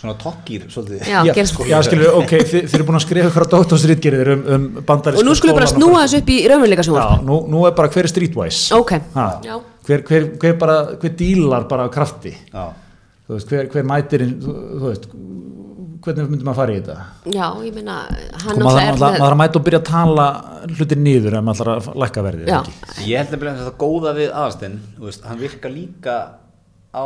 svona toppgýr svolítið. Já, já, sko, já skilur, ok, þið, þið eru búin að skrifa á doktorsritgerðir um, um bandaríska og nú skulum bara snúa þessu upp í raunveruleika Já, nú, nú er bara hver er streetwise? Ok, Ha, já, hver, hver, hver bara, hver dílar bara af krafti? Já. Þú veist, hver, hver mætir inn, þú, þú veist, hvernig myndum að fara í þetta? Já, ég meina hann Sko, maður, er maður að mæta og byrja að tala hlutir niður ef maður ætlar að lækka verðið ég held að þetta góða við aðastinn hann virkar líka á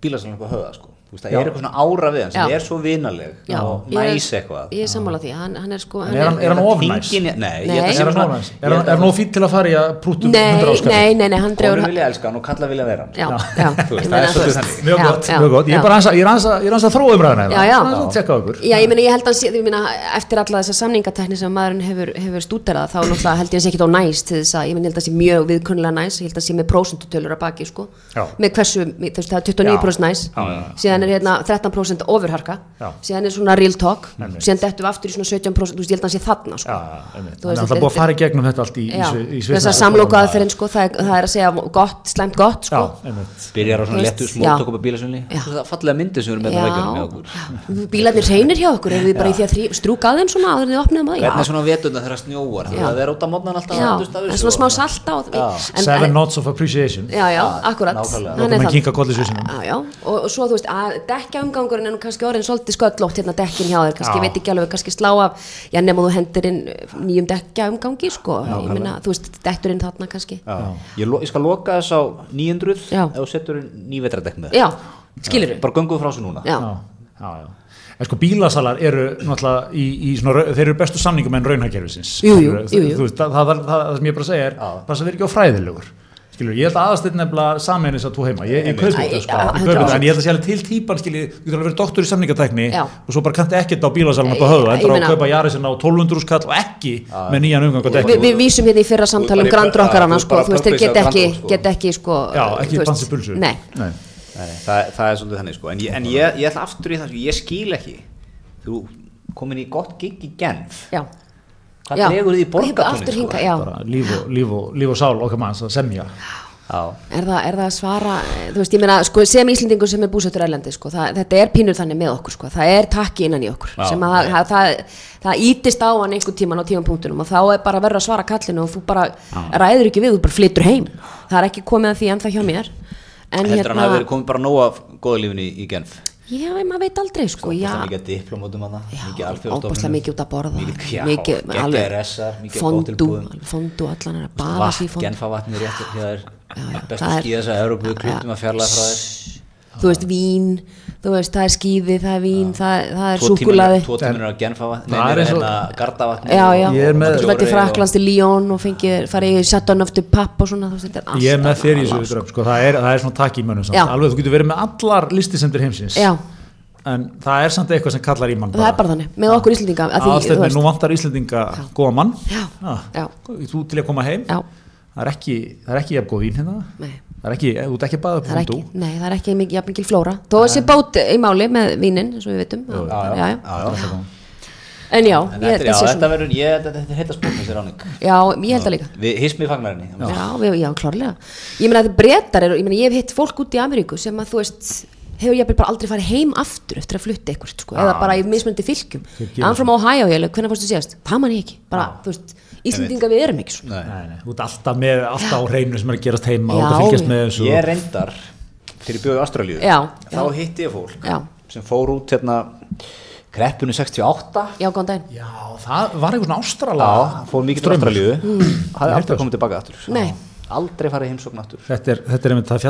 bílasalunum upp á höða sko. Þú veist, það Já. er eitthvað svona ára við hann sem Já. er svo vinaleg já og næs eitthvað ég er sammála því, hann, hann er sko En er hann, er hann of næs? Hringinn í- Nei, ég Nei. Er hann svona- of næs? ég Er hann, fínt til að fara í að prúttum nei, 100 áskall? nei, nei, nei, hann dregur Konur vilja elska hann og kalla vilja vera hann já, já, Þú veist, ég það er svolítið þannig. Mjög gott, já, mjög gott. Ég er aðeins að, ég aðeins að, ég er aðeins að þróa umræðina Já, já. Það að tjekka á ykkur. Já, ég meina, ég held að sé, ég meina, eftir alla þessa samningatekni sem maðurinn hefur, hefur stúderað þá held ég að sé ekki á næst til þess að, ég meina, ég held að sé mjög viðkunnulega næst, ég held að sé með prósentutölur að baki, sko, Já. með hversu, þú veist, það er 29% næst, Já, já, já. síðan er hérna 13% ofurharka, síðan er svona real talk, Einmitt. síðan dettum við aftur í svona 17%, þú veist, ég held að hann sé þarna, sko. Að það er búið að fara í gegnum þetta allt í, í, Já, Svi- í þess að Sviss- samlóku aðferðin, sko, það er, það er að segja gott, slæmt gott, Já, sko. Byrjar á svona lettu já. upp á bílasunni. Það er fallega myndi sem við erum með það bílarnir reynir hjá okkur, erum við bara í því að strúka að þeim svona áður en þið opnum það, Hvernig er svona vetunda þegar það snjóar. Það er út á mótnan alltaf að en- Seven en- notes of appreciation Já, já, akkurat er það. og svo þú veist að dekja umgangurinn er nú kannski orðin svolítið sköllótt hérna dekkin hjá þér, kannski Já. ég veit ekki alveg kannski slá af, já nema þú hendur inn nýjum dekja umgangi sko ég meina, þú veist, dektur inn þarna kannski Já. Ég, ég skal loka þess á 900 Já. ef þú setur inn nývetradekk með Já, skilur Bara göngum við frá þessu núna Já, Já, já, já. En sko bílasalar eru náttúrulega í, í svona, þeir eru bestu samningum en raunhækjörfisins. Jú, jú, jú, jú. Þú veist, það, það, það, það, sem ég bara segja er, það sem verður ekki á fræðilegur. Skilur, ég held að aðastinn nefnilega sameinis að þú heima. Ég, ég kaupi þetta, sko. Ég kaupi 100%. þetta, en ég held að sé alveg til típan, skilji, þú getur alveg verið doktor í samningatækni og svo bara kannti ekkert á bílasalunum upp á ég endur á að kaupa jarisinn á 1200 skall og ekki með nýjan umgang og dekki. við vísum hérna í fyrra samtali um þú sko, þú veist, þeir get ekki, sko. get ekki sko Já, þú ekki bansi pulsu. Nei, Nei. Nei, það, það er svolítið þannig sko En ég, en ég, ég ætla aftur í það, sko, ég skil ekki Þú komin í gott gig í Genf já Já. dregur því borgatónin sko? já líf líf líf og sál okkar manns að semja. Já. er það, er það að svara veist, meina, sko, sem Íslendingur sem er búsettur erlendi, sko, það, þetta er pínur þannig með okkur, sko, það er takki innan í okkur Já. sem að það, það, það, það ítist á hann einhvern tíman á tímapunktunum og þá er bara verið að svara kallinu og þú bara ræður ekki við, þú bara flyttur heim það er ekki komið að því ennþá hjá mér en heldur hann hérna, að verið komið bara nóg af góða lífinu í, í Genf já, maður veit aldrei, sko, það er mikið diplomótum það alþjóðstofnunum óbúslega mikið út að borða. Mikið, fondu, allan er vatn, genfavatni rétt hér er bestu það skíða þess að Európu klútum að fjarlæða frá þér þú veist, vín, þú veist, það er skíði það er vín, það, það er súkulaði tvo tíminur að genfavatni Það er nei, eins og- hérna gardavatni já, já, Ég er með- þú veit í Fraklands til Líón og fengið, farið í de Pape og svona, þú veist, þetta er allt ég er með þér í þessu dröm sko, það, er, það er svona takk í mönnum samt. Já. alveg þú getur verið með allar listisendur heimsins. Já, en það er samt eitthvað sem kallar í mann það er bara. þannig, með okkur Íslendinga að því, þú aðstæðni, veist, nú vantar Íslendinga góða mann. Já. Já. þú til að koma heim. Já, það er ekki, það er ekki jafn góð vín hérna. Nei. Það er ekki, þú ert ekki að baða upp Það er fondú. ekki, nei, það er ekki mikið, jafn mikil flóra. Þó að sé bót í máli með vínin, eins og við vitum. Já, já, já. já, já. En já, En ég, þetta, er- þetta verður, ég, þetta, þetta er heita spókn þessi ráning. Já, ég held það líka. Við hismi fagnarinni Já, já, já, klárlega. Ég meina að breytar eru, ég meina ég hef hitt fólk út í Ameríku sem að þú veist hefur ég bara aldrei farið heim aftur eftir að flutta eitthvað sko, eða bara í mismunandi fylgjum I'm from Ohio, ég leik, hvernig fórstu síðast? Það man ég ekki, bara, þú veist Íslendinga við erum ekki svona Nei. Nei, nei, þú ert alltaf með alltaf á hreinu sem er að gerast heima og þú fylgjast með þessu ég reyndar í Ástralíu Já, þá já. hitti ég fólk Já. sem fór út hérna kreppunni 68 Já, góðan daginn Já, það var eitthvað svona ástrala Já, fór mikið til hafði aldrei það. komið tilbaka aftur Mm. Nei. aldrei farið heimsókn aftur þetta er, þetta er einmitt, það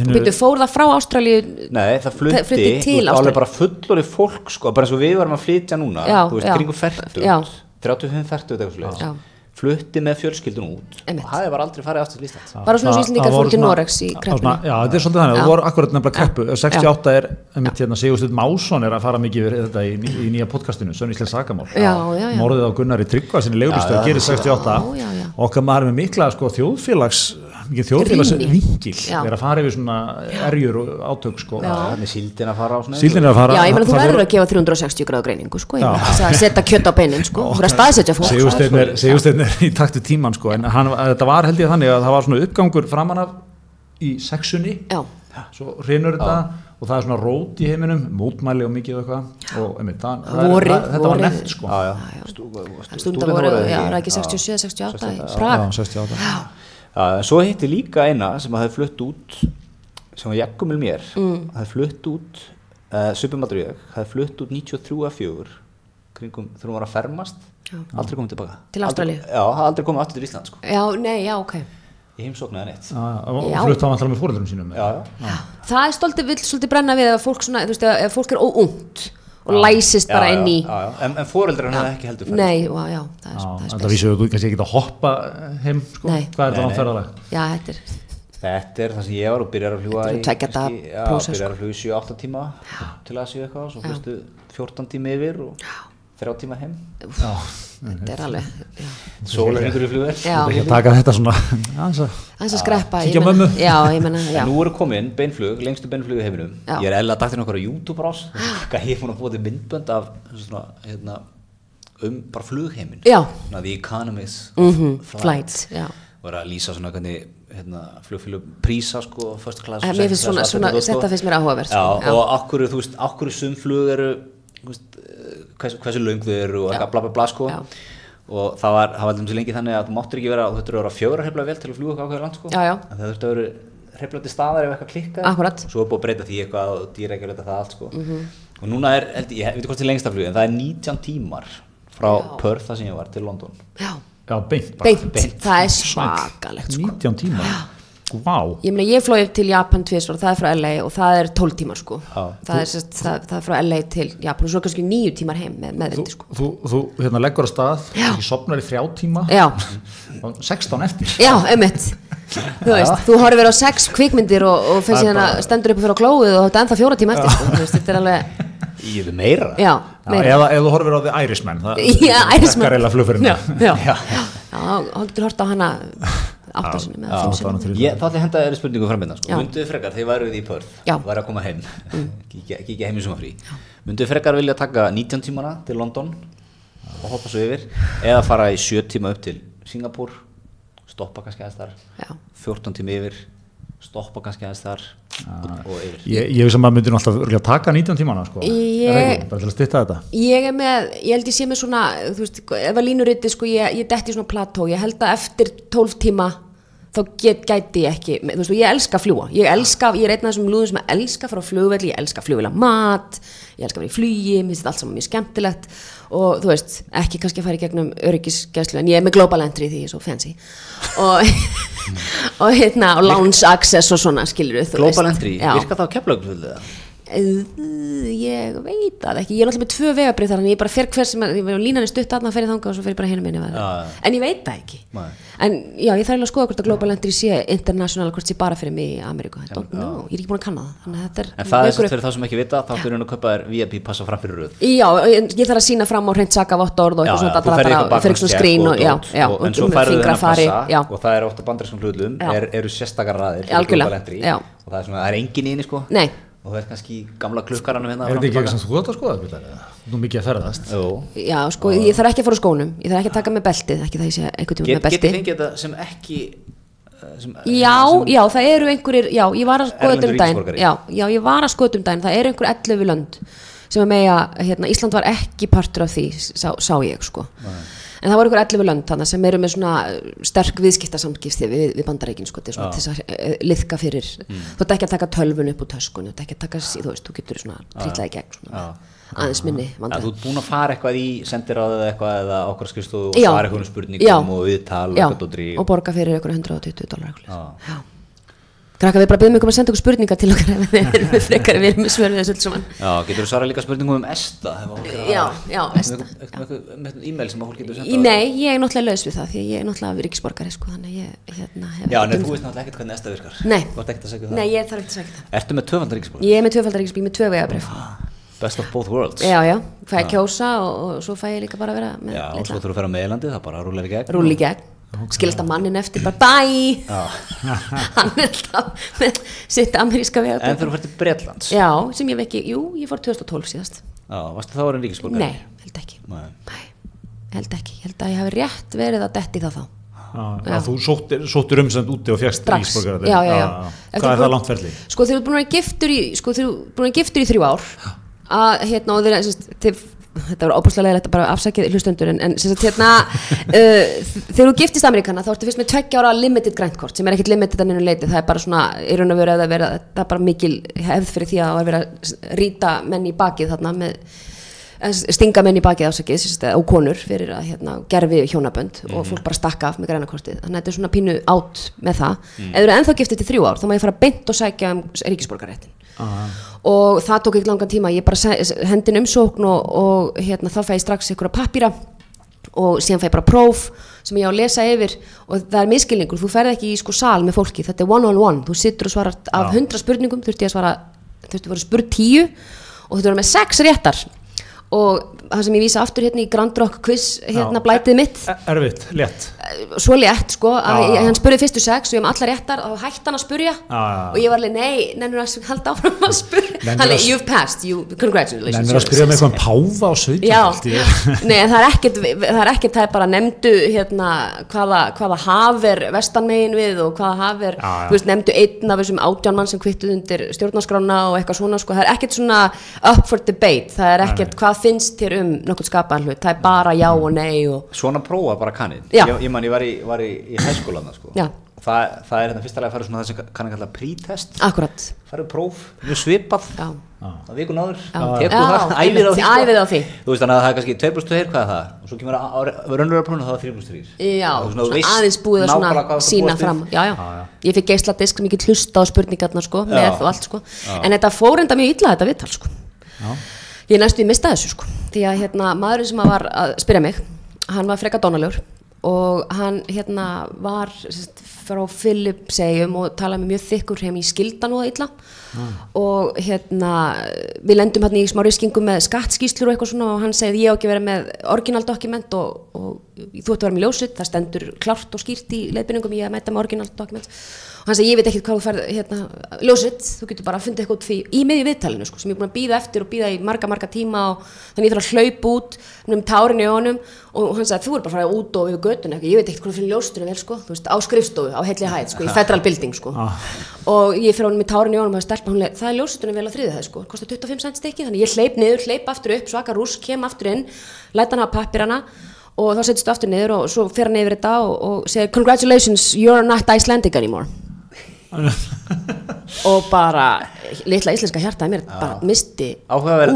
hinnu Byrju, fór það frá Ástralíu Nei, það flutti, Það flutti til Ástralíu. alveg bara fullori fólk sko, bara eins og við varum að flytja núna Já, þú veist, kringum 40 Já. 35-40 eitthvað svoleiðis. Já. flutti með fjölskyldun út Einmitt. og það var aldrei farið aftur til Íslands Bara svona það voru fór til Noregs í svona- Já, þetta er svolítið þannig, það voru akkurat nefnilega kreppu Já. 68 er, einmitt hérna, Sigursteinn Másson er að fara mikið yfir þetta í, ný- í nýja podcastinu, Sönn Íslands Sakamál Já, já, já. Morðið á Gunnari Tryggva sinni leigulistu Já, að gerir 68 Já, já, já. okkar maður er með mikla sko, þjóðfélags mikið þjóðfélags Rýni. vingil Já. er að fara yfir svona erjur og átök sko. síldin að fara á svona síldin er að fara Já, ég meina þú það verður voru- að gefa 360 gráðu greiningu sko, að setja kjött á beinin sko, þú verður að staðsetja fólk. Sigursteinn er, Sigursteinn er í taktu tíman sko, en hann, þetta var held ég þannig að það var svona uppgangur framan af í sexunni. Já, svo hrinur þetta og það er svona rót í heiminum, mótmæli og mikið og eitthvað. Og einmitt, það, það, Vorið, það, þetta var vorið. nefnt sko. Já, já. Stú, stundar voru, já, það er ekki 67, 68 í Prag? Já, 68. Já, en svo hitti líka eina sem hafði flutt út sem var jaggumil mér mm. hafði flutt út uh, Subimadur ég, hafði flutt út 93 að 4 kringum þegar hún var að fermast aldrei komið tilbaka Til Ástralíu? Já, hafði aldrei komið aftur til Ísland sko. Já, nei, já, ok ég heimsóknaði neitt Já, og Já. flutt á vantilega með fóröldurum sínum já, já. Það er stoltið, vill svolítið brenna við að fólk svona, þú veist, ef fólk er óungt og læsist bara Já, inn já, í já, já. en, en foreldrar hann hefði ekki heldur ferð. Nei, já, já, það er, Já, það er spes vísum við, þú kannski ekki að hoppa heim sko, Nei. hvað er nei. áferðalega? Já, þetta er, þetta er það sem ég var og byrjar að fljúa Þetta er já, prósess, byrjar að fljúa í 7-8 tíma til að séu eitthvað svo fyrstu 14 tíma yfir og 3 tíma heim. Já, þetta er alveg ykkur í flugver Já, ég taka þetta svona aðeins að- skreppa ég mömmu. Já, ég menna, já. nú eru komin beinflug, lengstu beinflug í heiminum. Já. Ég er eða dagtinn okkar á YouTube rás. Hvað ég er búin að til myndbönd af svona, hérna, um bara flugheimin. Já. Svona The Economist Mhm, Flights, já. Og er að lýsa svona hvernig hérna, flugfélug prísa sko, first class Eh, second finnst svona, svona, þetta, finnst mér áhugavert Já, sko, og akkur, þú veist, akkur sum flug eru eh, hvers, hversu löng þau eru og bla bla bla sko. Já. og það var, það var alveg lengi þannig að þú máttir ekki vera, þú þurftur að vera fjögra hefla vel til að fljúga ákveður land sko. Já, það þurftu að vera hefla til staðar ef eitthvað klikkaði Akkúrat. og svo er búið að breyta því eitthvað og dýra ekki að það allt sko. Mhm. og núna er, held, ég, ég veit ekki hvort það er lengsta flug en það er 19 tímar frá Perth það sem ég var til London. Já, Já, beint bara. beint, það er svakalegt sko. 19 tíma Vá, Ég meina, ég flói til Japan tvisvar, það er frá LA og það er 12 tímar sko. Já. það, er, sest, það, það er frá LA til Japan og svo kannski 9 tímar heim með þú, meðvindi sko. þú, þú hérna, leggur á stað Já. ekki sopnar í þrjá tíma. Já, og 16 eftir. Já, Þú veist, þú horfir á sex kvikmyndir og, og fyrir síðan að stendur upp og fyrir á klóið og þetta er ennþá fjóra tíma eftir sko, þú veist, þetta er alveg Ég er meira. Já, Já, meira. eða ef þú horfir á The Irishman það Já, Takar eila flugferðin Já, já, já, já, þá getur hort á hana áttasunum eða var Ég, þá ætla ég að henda þér spurningu framöndan sko. Já. Munduðu frekar, þegar væruð í Perth Já. Mm. væri að koma heim kíkja, kíkja heim í sumafrí Munduðu frekar vilja taka 19 tímana til London og hoppa svo yfir eða fara í 7 tíma upp til Singapur stoppa kannski aðeins þar Já. 14 tími yfir stoppa kannski aðeins þar og, og yfir Ég, ég veist að maður myndir nú alltaf taka 19 tímana sko. Ég- Er það ekki? bara til að stytta þetta Ég er með, ég held ég sé með svona, þú veist, ef að línuriti, sko, ég, ég detti í svona plató, ég held að eftir 12 tíma þá get, gæti ég ekki, þú veist, og ég elska að fljúa, ég elska, ég er einn af þessum lúðum sem að elska að fara á flugvelli, ég elska að flugvelja mat, ég elska að vera í flugi, mér finnst þetta allt saman mjög skemmtilegt og þú veist, ekki kannski að fara í gegnum öryggisgæslu, en ég er með global entry því ég er svo fancy og, og hérna, og lounge access og svona, skilur þú Global Entry, Já. virka það á keflaugfjöldið það? Ég veit það ekki, ég er náttúrulega með tvö vegabrið þar en ég bara fer hver sem er, ég var línan er stutt aðna að fer í þanga og svo fer ég bara hinum minni Já, já. en ég veit það ekki. Nei. en já, ég þarf eiginlega að skoða hvort að Global Entry sé international, hvort sé bara fyrir mig í Ameríku. Know, ég er ekki búin að kanna það. Að er En það er vekur svolítið fyrir þá sem ekki vita þá þurfum við að kaupa þér VIP passa fram fyrir röð. Já, ég, ég þarf að sína fram á hreint saka vottorð og Já, eitthvað svona í fyrir og og, og- og og það er er, og er er engin í inni sko. Nei. Og það er kannski gamla klukkaranum hérna Er þetta ekki eitthvað sem þú átt að skoða? Er mikið að ferðast? Já, sko, ég þarf ekki að fara á skónum. Ég þarf ekki að taka með beltið, ekki það ég sé einhvern tíma Get, með Getið belti fengið þetta sem ekki eh, sem, Já, sem, já, það eru einhverjir, já, ég var að skoða um daginn, ríkisborgari. já, já, ég var að skoða um daginn, það eru einhver 11 lönd sem að megja, hérna, Ísland var ekki partur af því, sá, sá ég, sko. En það voru einhver 11 lönd þannig sem eru með svona uh, sterk viðskiptasamgifti við, við bandareikin, sko, til þess að uh, liðka fyrir, þú ert ekki að taka tölvun upp úr töskun, þú ert ekki að taka, þú veist, þú getur svona trýtlaði í gegn, svona, aðeins minni vandræði. þú ert búin að fara eitthvað í sendiráðið eða eitthvað eða okkur skrifstofu og svara eitthvað um spurningum Já. og viðtal og og borga fyrir ykkur 120 dólar Já. Krakka, við bara byrjum ykkur að senda ykkur spurningar til okkar ef við erum með frekar, við erum með svör við þessu öll saman. Já, getur þú svara líka spurningum um ESTA Já, já, ESTA, eitthvað- e-mail sem að fólk getur Í, senda nei, ég er náttúrulega laus við það því ég er náttúrulega ríkisborgari sko, þannig ég hérna, hef Já, ekkert nei, um þú veist náttúrulega ekkert hvernig ESTA virkar. Nei. Þú ert ekkert að segja það. Nei, ég þarf ekki að segja það. Ertu með tvöfaldar ríkisborg? Ég er með að vera að gegn skilast að mannin eftir bara bæ hann er alltaf með sitt ameríska En vegabrif þegar þú fyrir til Bretlands? Já, sem ég vekki, jú, ég fór 2012 síðast. Já, varstu þá orðin ríkisborg? Nei, held ekki. Nei. Nei, held ekki, held að ég hafi rétt verið að detti það þá. Já, þú sóttir, sóttir umsend úti og fjast Strax, já, já, já. Hvað er það langt ferli? Sko þegar þú ert búin að vera giftur í sko þegar þú ert búin að vera giftur í þrjú ár. Að hérna og þeir þeir, þetta var óbúslega leiðilegt að bara afsakið hlustundur en, en sérst, hérna, uh, þegar þú giftist Amerikana þá ertu fyrst með tveggja ára limited græntkort sem er ekkit limited að neinu leiti það er bara svona, í raun og veru að vera það er bara mikil hefð fyrir því að verið að rýta menn í bakið þarna með stinga menn í bakið ásakið og konur fyrir að hérna, gerfi hjónabönd og fólk bara stakka af með grænakortið þannig að þetta er svona pínu átt með það. Ef þú eru ennþá giftið til þrjú ár þá má ég fara beint og sækja um ríkisborgaréttin og það tók ekki langan tíma. Ég bara se- hendi inn umsókn og, og hérna, þá fæ ég strax ykkur pappíra og síðan fæ ég bara próf sem ég á að lesa yfir. Og það er miskilningur, þú ferð ekki í sko sal með fólki. Þetta er one on one, þú sittur og svarar af hundra spurningum. Þurfti að svara, þurfti að vera spurð tíu. Og þurfti að vera með sex réttar og það sem ég vísa aftur hérna í Grand Rock quiz hérna Já. blætið mitt. E- Erfitt, létt. Svo létt sko að Já. hann spurði fyrstu sex og ég hef allar réttar og hætti hann að spurja. Já, og ég var alveg nei, nennur að halda áfram að spurja? Hann er you've passed, you, congratulations. Nennir að spyrja með eitthvað um páfa á Já, sveitum nei en það er ekkert það er ekkert, það er bara nefndu hérna, hvaða, hvaða haf er vestanmegin við og hvaða haf er Já, já. þú veist, nefndu einn af þessum átján mann sem kvittuð undir stjórnarskrána og eitthvað svona sko, það er ekkert svona það er hvað finnst þér um nokkuð skapaðan hlut, það er bara já og nei og Svona prófa bara kannið Já. Ég, ég man, ég var í, var í, í hæskólan sko. Já. það, það er hérna fyrsta lega að fara svona það sem kann að kalla pre-test akkurat farið próf, mjög svipað Já. á vikun áður, Já. tekur Já, það, æfir á því sko. æfið á því. þú veist þannig að það er kannski 2 plus 2 hvað er það og svo kemur raunverulega prófunu þá er 3 plus 3 Já, Og svona, veist aðeins búið að svona sína fram já, já. Já, já. Ég fikk ég get hlusta á spurningarnar sko, Já. með og allt sko. En þetta fór enda mjög illa þetta viðtal sko. Já. Ég næstu í mista þessu sko. Því að hérna, maðurinn sem var að spyrja mig, hann var freka dónalegur og hann hérna var sérst, frá Philipsegjum og talaði með mjög þykkur heim í skildan og illa. Og hérna við lendum hérna í smá riskingum með skattskýslur og eitthvað svona og hann segði ég á ekki vera með original dokument og, og þú ætti að vera með ljósut, það stendur klárt og skýrt í leiðbyrningum ég að mæta með original hann segi ég veit ekki hvað þú færð hérna, ljósut, þú getur bara að funda eitthvað út því í miðju viðtalinu sko, sem ég er búin að býða eftir og býða í marga marga tíma og þannig ég þarf að hlaupa út um tárin í honum. Og hann sagði, þú er bara að fara út og yfir göttuna ég veit ekkert hvað fyrir ljóstur vel, sko, þú veist, á skrifstofu á heilli hæð, sko, í federal building, sko. Og ég fyrir honum í tárin í honum og stelpa, leið, það er ljósturinn vel á þriði hæð, sko kostar 25 cent stykki, þannig ég hleyp niður, hleyp aftur upp svaka rús, kem aftur inn læta hann hafa pappirana og þá setjast aftur niður og svo fer hann yfir þetta og, og segir, congratulations, you're not Icelandic anymore og bara litla íslenska hjartaði mér bara misti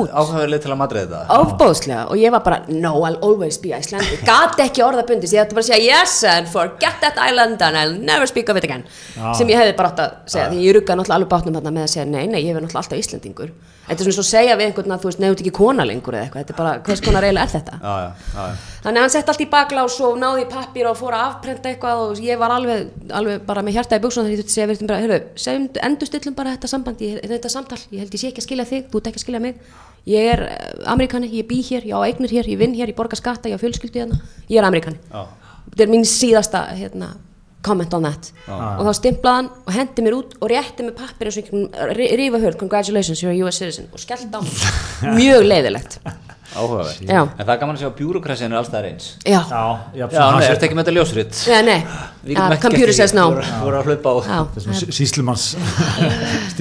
út. áhugaverð til að madra þetta. Ofbóðslega og ég var bara no I'll always be Icelandic. Gati ekki orða bundis, ég ætti bara að segja yes and forget that island and I'll never speak of it again. Sem ég hefði bara átt að segja því ég ruggaði náttúrulega alveg bátnum þarna með að segja nei, nei, ég hefði náttúrulega alltaf Íslandingur þetta er svona svo að segja við einhvern að þú veist nefnut ekki kona lengur eða eitthvað, þetta er bara hvers konar eiginlega er þetta? Já, já, já, þannig að hann sett allt í baklás og náði í pappir og fór að afprenta eitthvað og ég var alveg, alveg bara með hjarta í buksun þannig að ég þurfti að segja við bara, heyrðu, segjum, endurstillum bara þetta samband, ég, þetta samtal, ég held ég sé ekki að skilja þig, þú ert ekki að skilja mig. Ég er amerikani, ég bý hér, ég á eignir hér ég vinn hér, ég borga skatta, ég á fjölskyldu hérna. Ég er amerikani, þetta er mín síðasta hérna, comment on that. Og þá stimplaði hann og hendi mér út og rétti mér pappir eins og rífa hörð. Congratulations, you're a US citizen. Og skellt á mjög leiðilegt áhugaverð en það er gaman að sjá að bjúrokrasinu er alltaf eins. Já, já, nei, ertu ekki með þetta nei. Við getum ekki gert því. no. Þú voru að hlaupa á síslumanns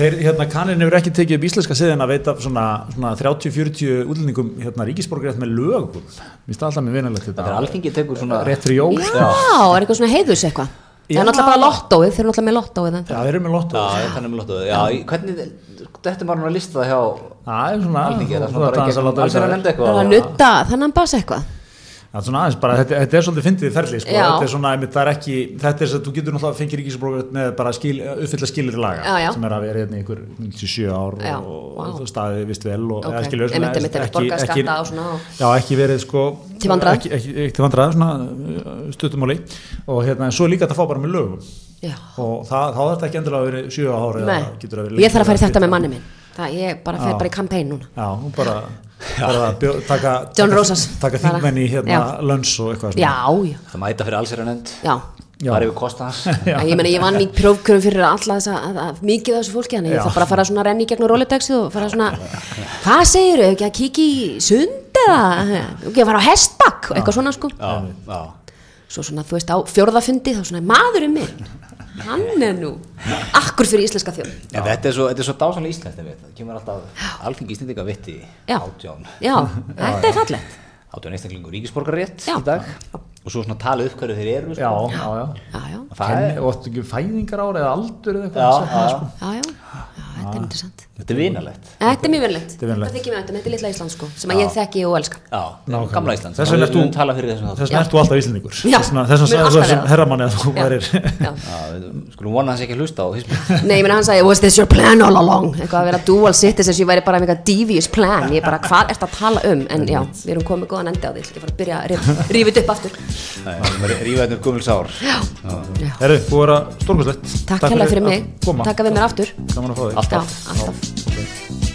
þeir, hérna, kannin hefur ekki tekið upp íslenska siðin að veita svona, svona 30-40 útlendingum hérna, ríkisborgarétt með lögum. Mér finnst það alltaf með vinalegt þetta. Er þetta. alþingi tekur svona Rétt fyrir jól. já, er eitthvað svona heiðus eitthvað það Já. er náttúrulega bara lottóið, þeir eru náttúrulega með lottóið Já, þeir eru með hvernig þetta er maður að lista það hjá Það er svona, er það er að er nutta þannig bas eitthvað aðeins bara, þetta, þetta er svolítið fyndið ferli, sko. Þetta er svona, einmitt, það er ekki, þetta er þess að þú getur náttúrulega fengið ríkisborgarétt með bara skil, uppfylla skilir laga Já, já. sem er að vera hérna í ykkur 97 ár Já, og, og staðið vist vel og Ok, eða skilur, svona, skatta og svona og- Já, ekki verið sko Til ekki, ekki, ekki svona uh, stuttumáli og hérna, en svo er líka þetta að fá bara með lögum. Já, og það, þá er þetta ekki endilega að vera 7 ára ég þarf að fara í lengur þetta með manni minn. Það, ég bara fer bara í campaign núna. Já, bara, að taka, John taka, Rosas. taka Bara- þingmenn í hérna lönns og eitthvað já, já, það mæta fyrir alls er að nefnd það er yfir kosta hans. Já. Ég meina, ég vann í prófkjörum fyrir alla þessa, að, að, mikið af þessu fólki, þannig þarf bara að fara svona að renni í gegnum rólitexið og fara svona, hvað segir þau, ekki að kíkja í sund eða, ekki að fara á hestbakk og eitthvað svona sko. já, já. Svo svona, þú veist, á fjórðafundi, þá svona, maðurinn minn, hann er nú, akkur fyrir íslenska þjóð. En þetta er svo, þetta svo dásanlega íslenskt, það kemur alltaf alþingi íslendinga vitti Já. átján, Já, þetta er fallegt. átján einstaklingur ríkisborgarétt Já. í dag og svo svona talið upp hverju þeir eru Já, sko. já, já Já, já, Og það er, fæðingar ára eða aldur eða já, eitthvað já, sko. já, já, já, þetta er interessant. Þetta er vinalegt. Þetta er mjög er vinalegt. þetta þykir mér þetta er litla Ísland sko, sem að ég þekki og elska. Já, gamla Ísland. Þess vegna ert þú- höfum talað fyrir þessum Þess þáttum. vegna ert þú alltaf íslendingur. Já. Þess vegna herramanni að þú værir. Já. Já, við skulum vona hans ekki að hlusta á hismi Nei, ég meina hann sagði, was this your plan all along? Eitthvað að vera dual citizens, ég væri bara með eitthvað devious plan, ég bara, hvað ert að tala um? En já, við erum komið góðan endi á því, ég að fara að byrja að Okay.